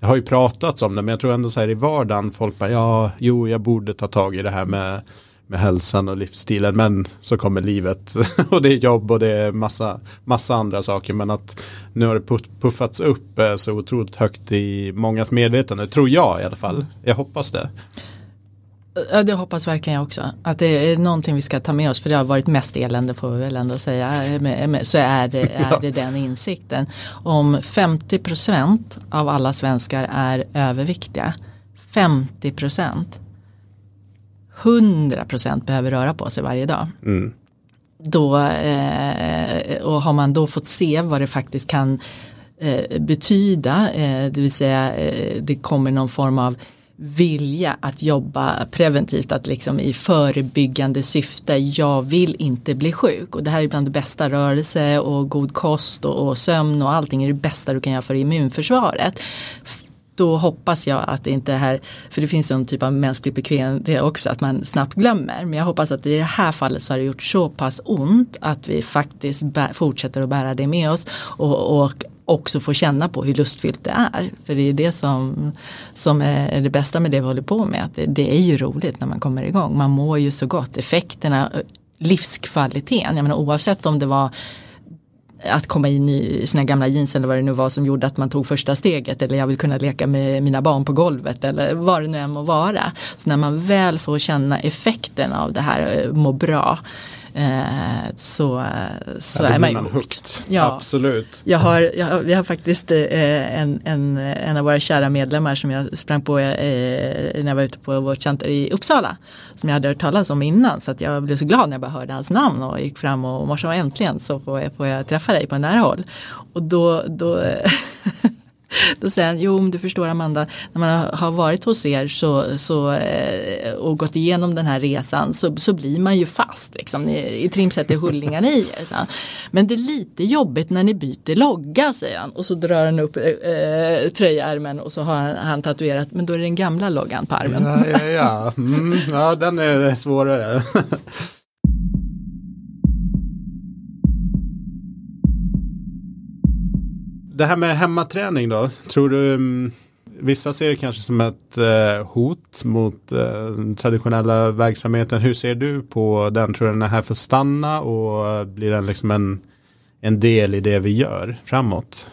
det har ju pratats om det men jag tror ändå så här i vardagen folk bara ja, jo jag borde ta tag i det här med med hälsan och livsstilen. Men så kommer livet och det är jobb och det är massa, massa andra saker. Men att nu har det puffats upp eh, så otroligt högt i mångas medvetande. Tror jag i alla fall. Jag hoppas det. Ja, det hoppas verkligen jag också. Att det är någonting vi ska ta med oss. För det har varit mest elände får vi väl ändå säga. Så är det, är det den insikten. Om 50% av alla svenskar är överviktiga. 50 100% behöver röra på sig varje dag. Mm. Då, eh, och har man då fått se vad det faktiskt kan eh, betyda, eh, det vill säga eh, det kommer någon form av vilja att jobba preventivt, att liksom i förebyggande syfte, jag vill inte bli sjuk. Och det här är bland det bästa, rörelse och god kost och, och sömn och allting är det bästa du kan göra för immunförsvaret då hoppas jag att det inte är här, för det finns en typ av mänsklig bekvämlighet också, att man snabbt glömmer. Men jag hoppas att i det här fallet så har det gjort så pass ont att vi faktiskt bär, fortsätter att bära det med oss och, och också får känna på hur lustfyllt det är. För det är det som, som är det bästa med det vi håller på med. Att det, det är ju roligt när man kommer igång. Man mår ju så gott. Effekterna, eh, livskvaliteten, jag menar, oavsett om det var att komma in i sina gamla jeans eller vad det nu var som gjorde att man tog första steget eller jag vill kunna leka med mina barn på golvet eller vad det nu än må vara. Så när man väl får känna effekten av det här, eh, må bra, Eh, så, så ja, är man ju hooked. Ja, Absolut. Jag har, jag, vi har faktiskt eh, en, en, en av våra kära medlemmar som jag sprang på eh, när jag var ute på vårt center i Uppsala. Som jag hade hört talas om innan så att jag blev så glad när jag bara hörde hans namn och gick fram och, och äntligen så får jag, får jag träffa dig på nära håll. Och då, då Då säger han, jo du förstår Amanda, när man har varit hos er så, så, eh, och gått igenom den här resan så, så blir man ju fast. Liksom. Ni, I Trimset är hullingarna i er. Så Men det är lite jobbigt när ni byter logga, säger han. Och så drar han upp eh, eh, tröjärmen och så har han, han tatuerat, men då är det den gamla loggan på armen. Ja, ja, ja. Mm, ja den är svårare. det här med hemmaträning då, tror du mm, Vissa ser det kanske som ett eh, hot mot eh, den traditionella verksamheten. Hur ser du på den? Tror du den är här för att stanna och blir den liksom en, en del i det vi gör framåt?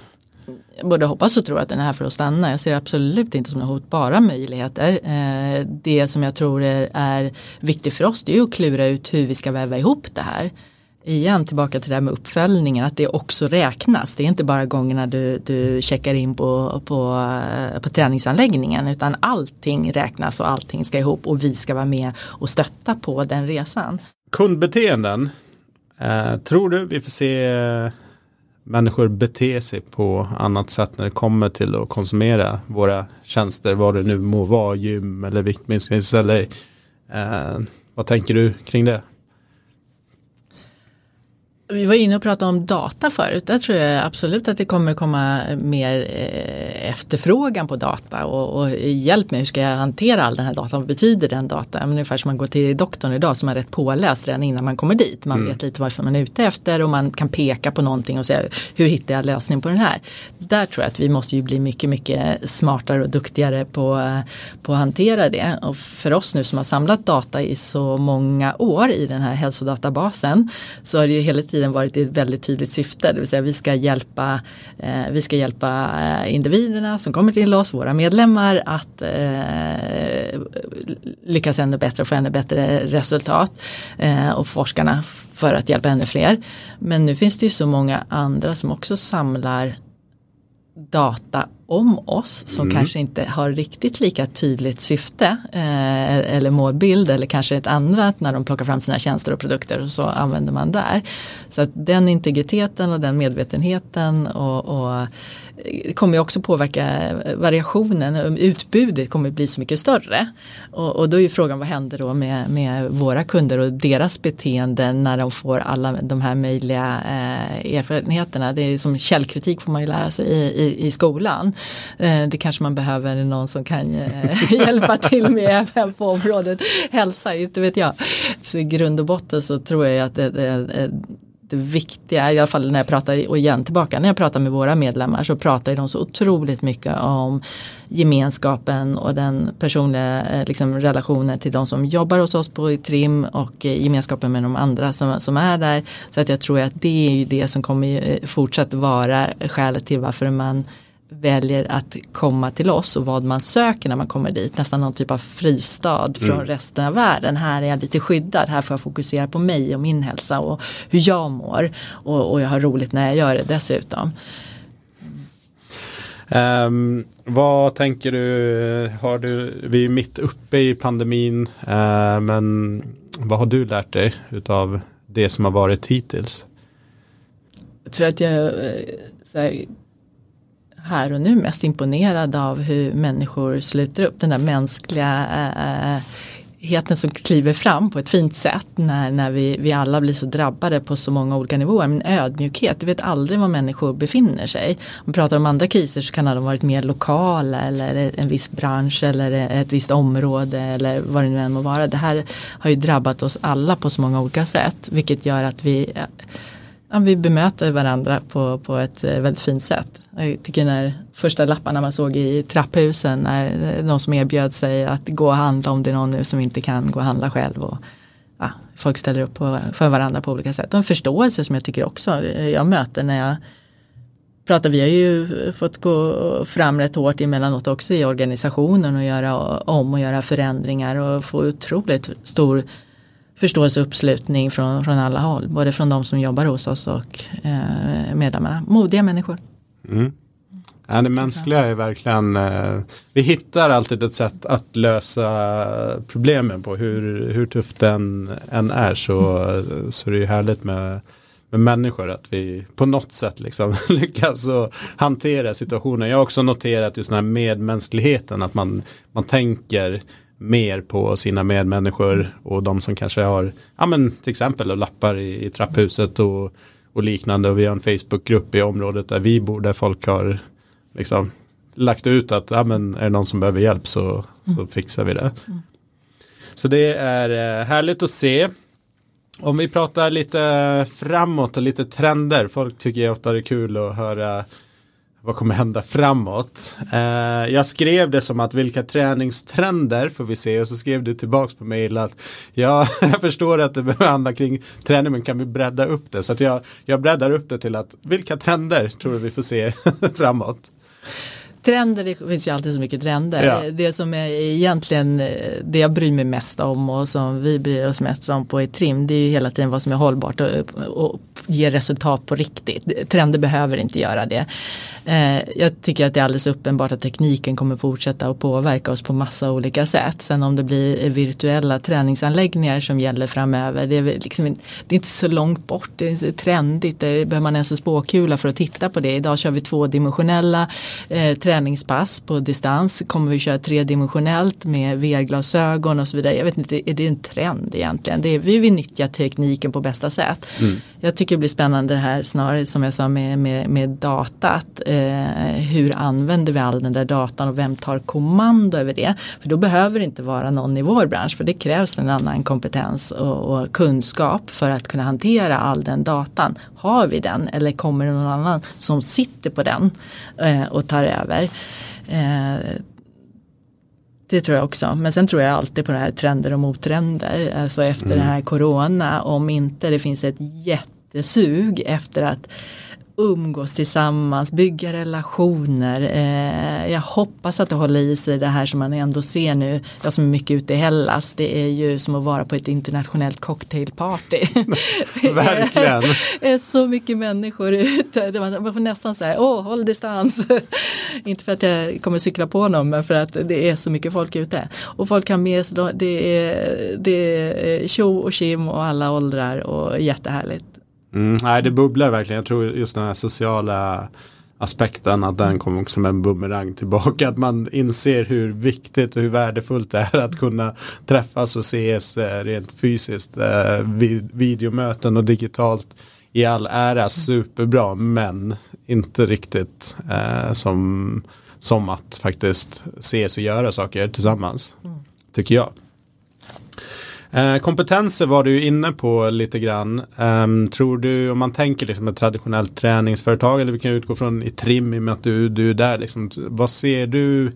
Jag både hoppas och tror att den är här för att stanna. Jag ser absolut inte som en hot, bara möjligheter. Eh, det som jag tror är, är viktigt för oss det är att klura ut hur vi ska väva ihop det här igen tillbaka till det här med uppföljningen, att det också räknas. Det är inte bara gångerna du, du checkar in på, på, på träningsanläggningen utan allting räknas och allting ska ihop och vi ska vara med och stötta på den resan. Kundbeteenden, eh, tror du vi får se eh, människor bete sig på annat sätt när det kommer till att konsumera våra tjänster, vad det nu må vara, gym eller viktminskning eller eh, vad tänker du kring det? Vi var inne och pratade om data förut. Där tror jag absolut att det kommer komma mer eh, efterfrågan på data och, och, hjälp med hur ska jag hantera all den här datan. Vad betyder den data? Men ungefär som man går till doktorn idag som är rätt påläst redan innan man kommer dit. Man mm. vet lite vad man är ute efter och man kan peka på någonting och säga hur hittar jag lösning på den här. Där tror jag att vi måste ju bli mycket, mycket smartare och duktigare på, på att hantera det. Och för oss nu som har samlat data i så många år i den här hälsodatabasen så har det ju hela tiden tiden varit ett väldigt tydligt syfte. Det vill säga vi ska hjälpa, eh, vi ska hjälpa eh, individerna som kommer till oss, våra medlemmar att eh, lyckas ännu bättre och få ännu bättre resultat. Eh, och forskarna för att hjälpa ännu fler. Men nu finns det ju så många andra som också samlar data om oss som mm. kanske inte har riktigt lika tydligt syfte eh, eller målbild eller kanske ett annat när de plockar fram sina tjänster och produkter och så använder man där. Så att den integriteten och den medvetenheten och, och kommer också påverka variationen, utbudet kommer bli så mycket större. Och, och då är ju frågan vad händer då med, med våra kunder och deras beteende när de får alla de här möjliga eh, erfarenheterna. Det är som källkritik får man ju lära sig i, i, i skolan. Eh, det kanske man behöver någon som kan eh, hjälpa till med även på området hälsa, inte vet jag. Så i grund och botten så tror jag att det, det, eh, det viktiga, i alla fall när jag pratar, och igen tillbaka, när jag pratar med våra medlemmar så pratar de så otroligt mycket om gemenskapen och den personliga liksom, relationen till de som jobbar hos oss på Trim och gemenskapen med de andra som, som är där. Så att jag tror att det är ju det som kommer fortsatt vara skälet till varför man väljer att komma till oss och vad man söker när man kommer dit. Nästan någon typ av fristad från mm. resten av världen. Här är jag lite skyddad, här får jag fokusera på mig och min hälsa och hur jag mår. Och, och jag har roligt när jag gör det dessutom. Um, vad tänker du, har du, vi är mitt uppe i pandemin, uh, men vad har du lärt dig utav det som har varit hittills? Jag tror att jag eh, så här, här och nu mest imponerad av hur människor sluter upp den där mänskliga äh, heten som kliver fram på ett fint sätt när, när vi, vi alla blir så drabbade på så många olika nivåer. Men ödmjukhet, du vet aldrig var människor befinner sig. Om man pratar om andra kriser så kan de ha varit mer lokala eller en viss bransch eller ett visst område eller vad det nu än må vara. Det här har ju drabbat oss alla på så många olika sätt vilket gör att vi ja, vi bemöter varandra på, på ett eh, väldigt fint sätt. Jag tycker när första lapparna man såg i trapphusen när eh, någon som erbjöd sig att gå och handla om det är någon nu som inte kan gå och handla själv. Och, ja, folk ställer upp på, för varandra på olika sätt. Och en förståelse som jag tycker också eh, jag möter när jag pratar. Vi har ju fått gå fram rätt hårt emellanåt också i organisationen och göra om och göra förändringar och få otroligt stor förståelse och uppslutning från, från alla håll. Både från de som jobbar hos oss och eh, medlemmarna. Modiga människor. Mm. Ja, det mänskliga är verkligen, eh, vi hittar alltid ett sätt att lösa problemen på hur, hur tufft den än är så, så det är härligt med, med människor. Att vi på något sätt liksom lyckas hantera situationen. Jag har också noterat just den här medmänskligheten. Att man, man tänker mer på sina medmänniskor och de som kanske har, ja men till exempel lappar i, i trapphuset och, och liknande. Och vi har en Facebookgrupp i området där vi bor där folk har liksom lagt ut att ja, men är det någon som behöver hjälp så, så mm. fixar vi det. Mm. Så det är eh, härligt att se. Om vi pratar lite framåt och lite trender. Folk tycker ofta det är kul att höra vad kommer hända framåt. Eh, jag skrev det som att vilka träningstrender får vi se och så skrev du tillbaks på mail att ja, jag förstår att det handlar kring träning men kan vi bredda upp det? Så att jag, jag breddar upp det till att vilka trender tror du vi får se framåt? Trender, det finns ju alltid så mycket trender. Ja. Det som är egentligen eh, det jag bryr mig mest om och som vi bryr oss mest om på i trim det är ju hela tiden vad som är hållbart och, och ger resultat på riktigt. Trender behöver inte göra det. Eh, jag tycker att det är alldeles uppenbart att tekniken kommer fortsätta att påverka oss på massa olika sätt. Sen om det blir virtuella träningsanläggningar som gäller framöver, det är, liksom, det är inte så långt bort, det är så trendigt, det behöver man ens en spåkula för att titta på det. Idag kör vi tvådimensionella eh, träningspass på distans, kommer vi köra tredimensionellt med VR-glasögon och så vidare. Jag vet inte, är det en trend egentligen? Det är, vi vill nyttja tekniken på bästa sätt. Mm. Jag tycker det blir spännande här snarare som jag sa med, med, med datat eh, hur använder vi all den där datan och vem tar kommando över det. För då behöver det inte vara någon i vår bransch för det krävs en annan kompetens och, och kunskap för att kunna hantera all den datan. Har vi den eller kommer det någon annan som sitter på den eh, och tar över. Eh, det tror jag också. Men sen tror jag alltid på det här trender och mottrender. Alltså efter mm. det här corona. Om inte det finns ett jättesug efter att umgås tillsammans, bygga relationer. Eh, jag hoppas att det håller i sig det här som man ändå ser nu, jag som är mycket ute i Hellas, det är ju som att vara på ett internationellt cocktailparty. Verkligen. Det är så mycket människor ute, man får nästan säga, åh håll distans. Inte för att jag kommer cykla på någon men för att det är så mycket folk ute. Och folk kan med sig, det är, det är tjo och kim och alla åldrar och jättehärligt. Mm, nej, det bubblar verkligen. Jag tror just den här sociala aspekten att den kommer också med en bumerang tillbaka. Att man inser hur viktigt och hur värdefullt det är att kunna träffas och ses eh, rent fysiskt. Eh, videomöten och digitalt i all ära superbra men inte riktigt eh, som, som att faktiskt ses och göra saker tillsammans. Mm. Tycker jag. Eh, kompetenser var du inne på lite grann. Um, tror du, om man tänker liksom ett traditionellt träningsföretag, eller vi kan utgå från i trim i och med att du, du är där, liksom, vad ser du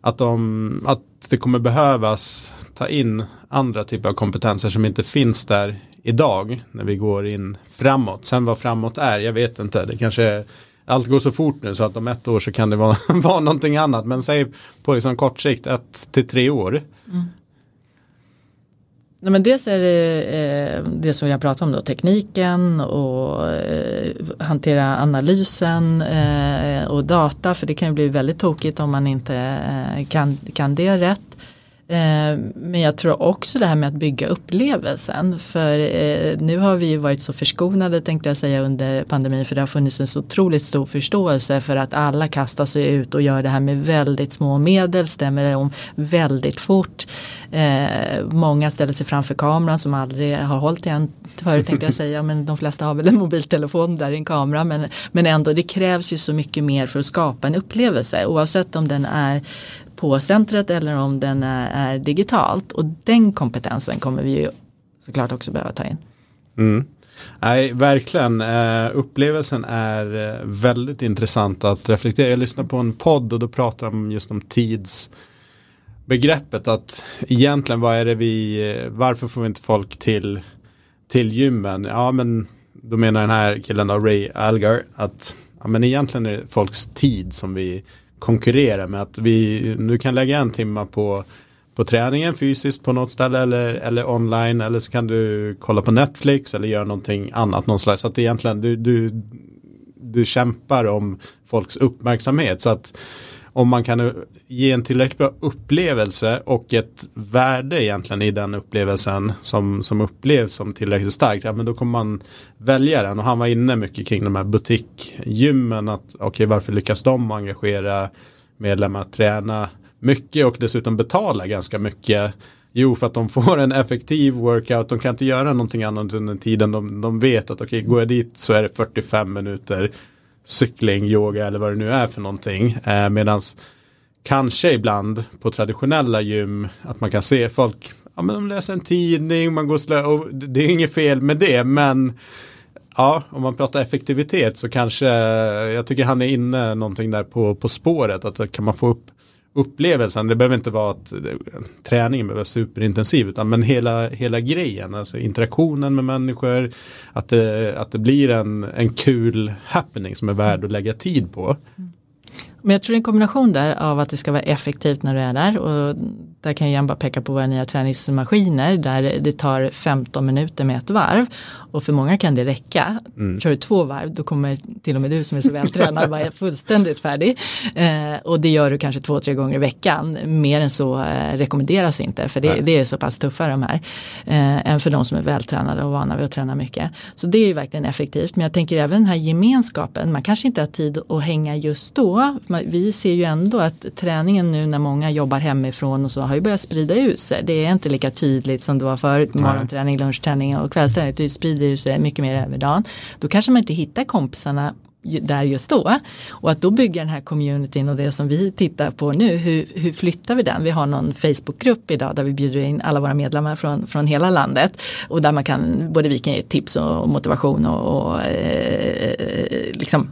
att, de, att det kommer behövas ta in andra typer av kompetenser som inte finns där idag när vi går in framåt. Sen vad framåt är, jag vet inte. Det kanske allt går så fort nu så att om ett år så kan det vara, vara någonting annat. Men säg på liksom kort sikt, ett till tre år. Mm. Nej, men dels är det eh, det som jag pratade om då, tekniken och eh, hantera analysen eh, och data för det kan ju bli väldigt tokigt om man inte eh, kan, kan det rätt. Eh, men jag tror också det här med att bygga upplevelsen. För eh, nu har vi ju varit så förskonade tänkte jag säga under pandemin. För det har funnits en så otroligt stor förståelse för att alla kastar sig ut och gör det här med väldigt små medel. Stämmer om väldigt fort. Eh, många ställer sig framför kameran som aldrig har hållit i en förut tänkte jag säga. Men de flesta har väl en mobiltelefon där i en kamera. Men, men ändå det krävs ju så mycket mer för att skapa en upplevelse. Oavsett om den är på centret eller om den är, är digitalt. Och den kompetensen kommer vi ju såklart också behöva ta in. Mm. Nej, verkligen. Uh, upplevelsen är eh, väldigt intressant att reflektera. Jag lyssnade på en podd och då pratade de just om tidsbegreppet. Att egentligen vad är det vi, eh, varför får vi inte folk till, till gymmen? Ja, men då menar den här killen då, Ray Algar, att ja, men egentligen är det folks tid som vi konkurrera med att vi, du kan lägga en timme på, på träningen fysiskt på något ställe eller, eller online eller så kan du kolla på Netflix eller göra någonting annat någon slags. Så att egentligen du, du, du kämpar om folks uppmärksamhet. Så att om man kan ge en tillräckligt bra upplevelse och ett värde egentligen i den upplevelsen som, som upplevs som tillräckligt starkt, ja men då kommer man välja den och han var inne mycket kring de här butikgymmen, att okej okay, varför lyckas de engagera medlemmar att träna mycket och dessutom betala ganska mycket Jo, för att de får en effektiv workout. De kan inte göra någonting annat under tiden. De, de vet att okej, okay, går jag dit så är det 45 minuter cykling, yoga eller vad det nu är för någonting. Eh, Medan kanske ibland på traditionella gym att man kan se folk, ja men de läser en tidning, man går slö och det är inget fel med det, men ja, om man pratar effektivitet så kanske, jag tycker han är inne någonting där på, på spåret, att kan man få upp upplevelsen, det behöver inte vara att eh, träningen behöver vara superintensiv utan men hela, hela grejen, alltså interaktionen med människor, att det, att det blir en, en kul happening som är värd att lägga tid på. Mm. Men jag tror en kombination där av att det ska vara effektivt när du är där och där kan jag bara peka på våra nya träningsmaskiner där det tar 15 minuter med ett varv och för många kan det räcka. Mm. Kör du två varv då kommer till och med du som är så vältränad vara fullständigt färdig. Eh, och det gör du kanske två, tre gånger i veckan. Mer än så eh, rekommenderas inte för det, det, är så pass tuffa de här. Eh, än för de som är vältränade och vana vid att träna mycket. Så det är ju verkligen effektivt. Men jag tänker även den här gemenskapen. Man kanske inte har tid att hänga just då. Vi ser ju ändå att träningen nu när många jobbar hemifrån och så har ju börjat sprida ut sig. Det är inte lika tydligt som det var förut. Morgonträning, lunchträning och kvällsträning. Det sprider ut sig mycket mer över dagen. Då kanske man inte hittar kompisarna där just då. Och att då bygga den här communityn och det som vi tittar på nu, hur, hur flyttar vi den? Vi har någon Facebookgrupp idag där vi bjuder in alla våra medlemmar från, från hela landet och där man kan, både vi kan ge tips och motivation och, och eh, liksom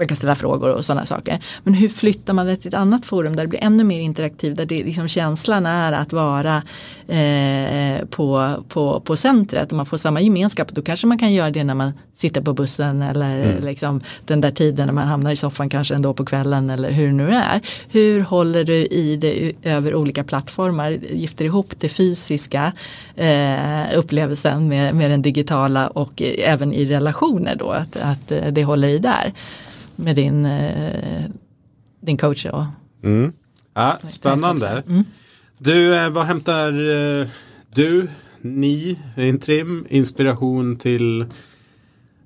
man kan ställa frågor och sådana saker. Men hur flyttar man det till ett annat forum där det blir ännu mer interaktivt, där det, liksom känslan är att vara eh, på, på, på centret och man får samma gemenskap. Då kanske man kan göra det när man sitter på bussen eller mm. liksom, den där tiden när man hamnar i soffan kanske ändå på kvällen eller hur det nu är. Hur håller du i det över olika plattformar, gifter ihop det fysiska eh, upplevelsen med, med den digitala och även i relationer då, att, att det håller i där med din, eh, din coach. Och, mm. Ja, spännande. Mm. Du, eh, vad hämtar eh, du, ni, Intrim, inspiration till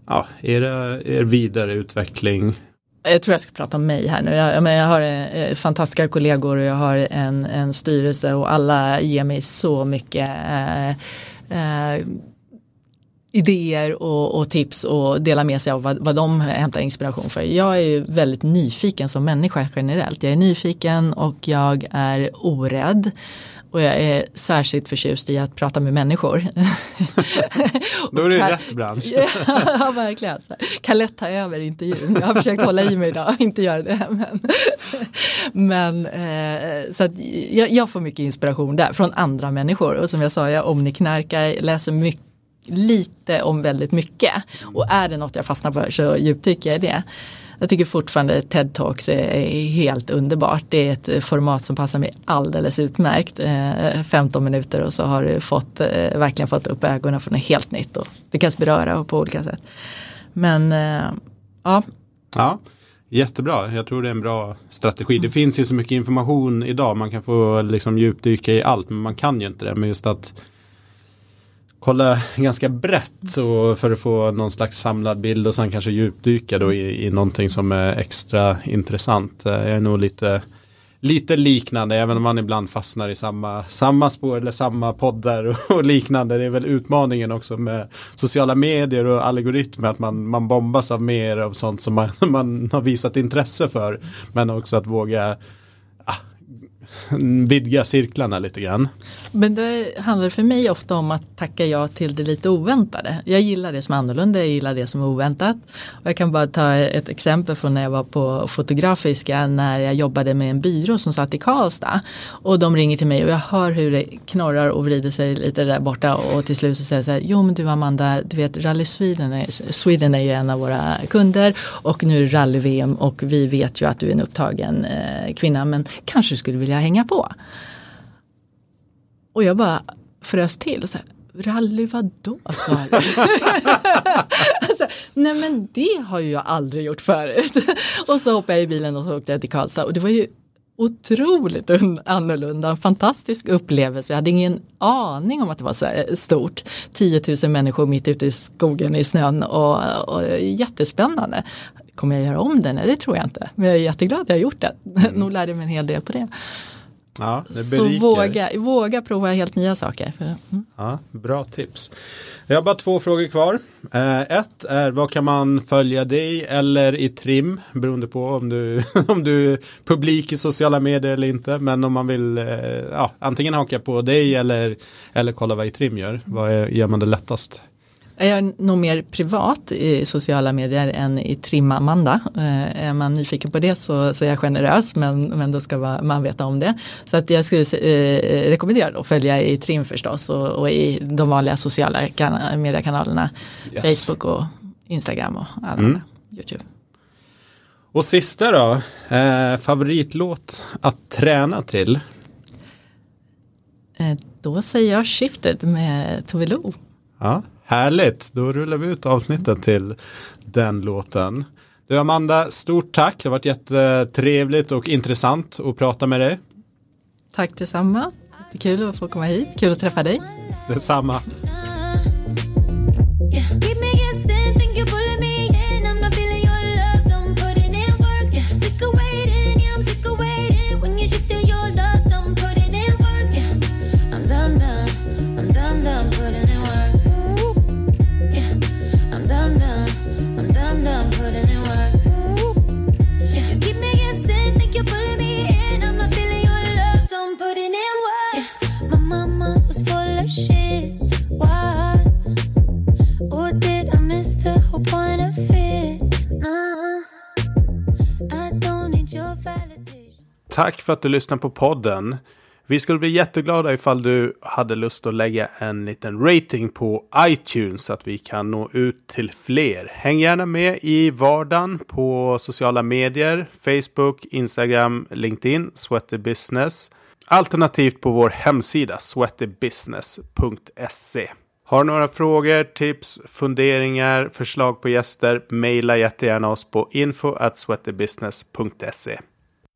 ja, era, er vidareutveckling? Jag tror jag ska prata om mig här nu. Jag, jag, jag har eh, fantastiska kollegor och jag har en, en styrelse och alla ger mig så mycket eh, eh, idéer och, och, tips och dela med sig av vad, vad de hämtar inspiration för. Jag är ju väldigt nyfiken som människa generellt. Jag är nyfiken och jag är orädd. Och jag är särskilt förtjust i att prata med människor. Då är det kan, rätt bransch. ja, verkligen. Kan lätt ta över intervjun. Jag har försökt hålla i mig idag, inte göra det. Men, men eh, så jag, jag, får mycket inspiration där från andra människor. Och som jag sa, jag omniknarkar, läser mycket lite om väldigt mycket. Och är det något jag fastnar för så djupdyker jag i det. Jag tycker fortfarande TED Talks är helt underbart. Det är ett format som passar mig alldeles utmärkt. Eh, 15 minuter och så har du fått, eh, verkligen fått upp ögonen för något helt nytt och lyckats beröra på olika sätt. Men eh, ja. Ja, Jättebra, jag tror det är en bra strategi. Det finns ju så mycket information idag, man kan få liksom djupdyka i allt, men man kan ju inte det. Men just att kolla ganska brett så för att få någon slags samlad bild och sen kanske djupdyka då i, i någonting som är extra intressant. Eh, jag är nog lite lite liknande, även om man ibland fastnar i samma, samma spår eller samma poddar och, och liknande. Det är väl utmaningen också med sociala medier och algoritmer, att man, man bombas av mer av sånt som man, man har visat intresse för. Men också att våga vidga cirklarna lite grann. Men det handlar för mig ofta om att tacka ja till det lite oväntade. Jag gillar det som är annorlunda, jag gillar det som är oväntat. Och jag kan bara ta ett exempel från när jag var på Fotografiska när jag jobbade med en byrå som satt i Karlstad. Och de ringer till mig och jag hör hur det knorrar och vrider sig lite där borta och till slut så säger jag så här, jo men du Amanda, du vet Rally Sweden är, Sweden är ju en av våra kunder och nu är det rally-VM och vi vet ju att du är en upptagen eh, kvinna men kanske skulle vilja hänga på. Och jag bara frös till. Så här, rally vadå? du? alltså, nej men det har ju jag aldrig gjort förut. och så hoppade jag i bilen och så åkte jag till Karlstad och det var ju otroligt annorlunda, en fantastisk upplevelse. Jag hade ingen aning om att det var så stort. 10 000 människor mitt ute i skogen i snön och, och jättespännande. Kommer jag göra om det? Nej, det tror jag inte. Men jag är jätteglad att jag har gjort det. Mm. Nog lärde jag mig en hel del på det. Ja, Så våga, våga prova helt nya saker. Mm. Ja, bra tips. Jag har bara två frågor kvar. Eh, ett är vad kan man följa dig eller i trim beroende på om du, om du är publik i sociala medier eller inte. Men om man vill eh, ja, antingen haka på dig eller, eller kolla vad i trim gör. Vad är, gör man det lättast? Jag är nog mer privat i sociala medier än i Trim-Amanda. Eh, är man nyfiken på det så, så är jag generös men, men då ska man veta om det. Så att jag skulle eh, rekommendera att följa i Trim förstås och, och i de vanliga sociala mediekanalerna. Yes. Facebook och Instagram och alla mm. YouTube. Och sista då, eh, favoritlåt att träna till? Eh, då säger jag Shifted med Tove Lo. Ja, Härligt, då rullar vi ut avsnittet till den låten. Du Amanda, stort tack. Det har varit jättetrevligt och intressant att prata med dig. Tack detsamma. Det är kul att få komma hit. Kul att träffa dig. Detsamma. Tack för att du lyssnar på podden. Vi skulle bli jätteglada ifall du hade lust att lägga en liten rating på iTunes så att vi kan nå ut till fler. Häng gärna med i vardagen på sociala medier, Facebook, Instagram, LinkedIn, Sweaty Business. Alternativt på vår hemsida sweatybusiness.se. Har du några frågor, tips, funderingar, förslag på gäster? Maila jättegärna oss på info at sweatybusiness.se.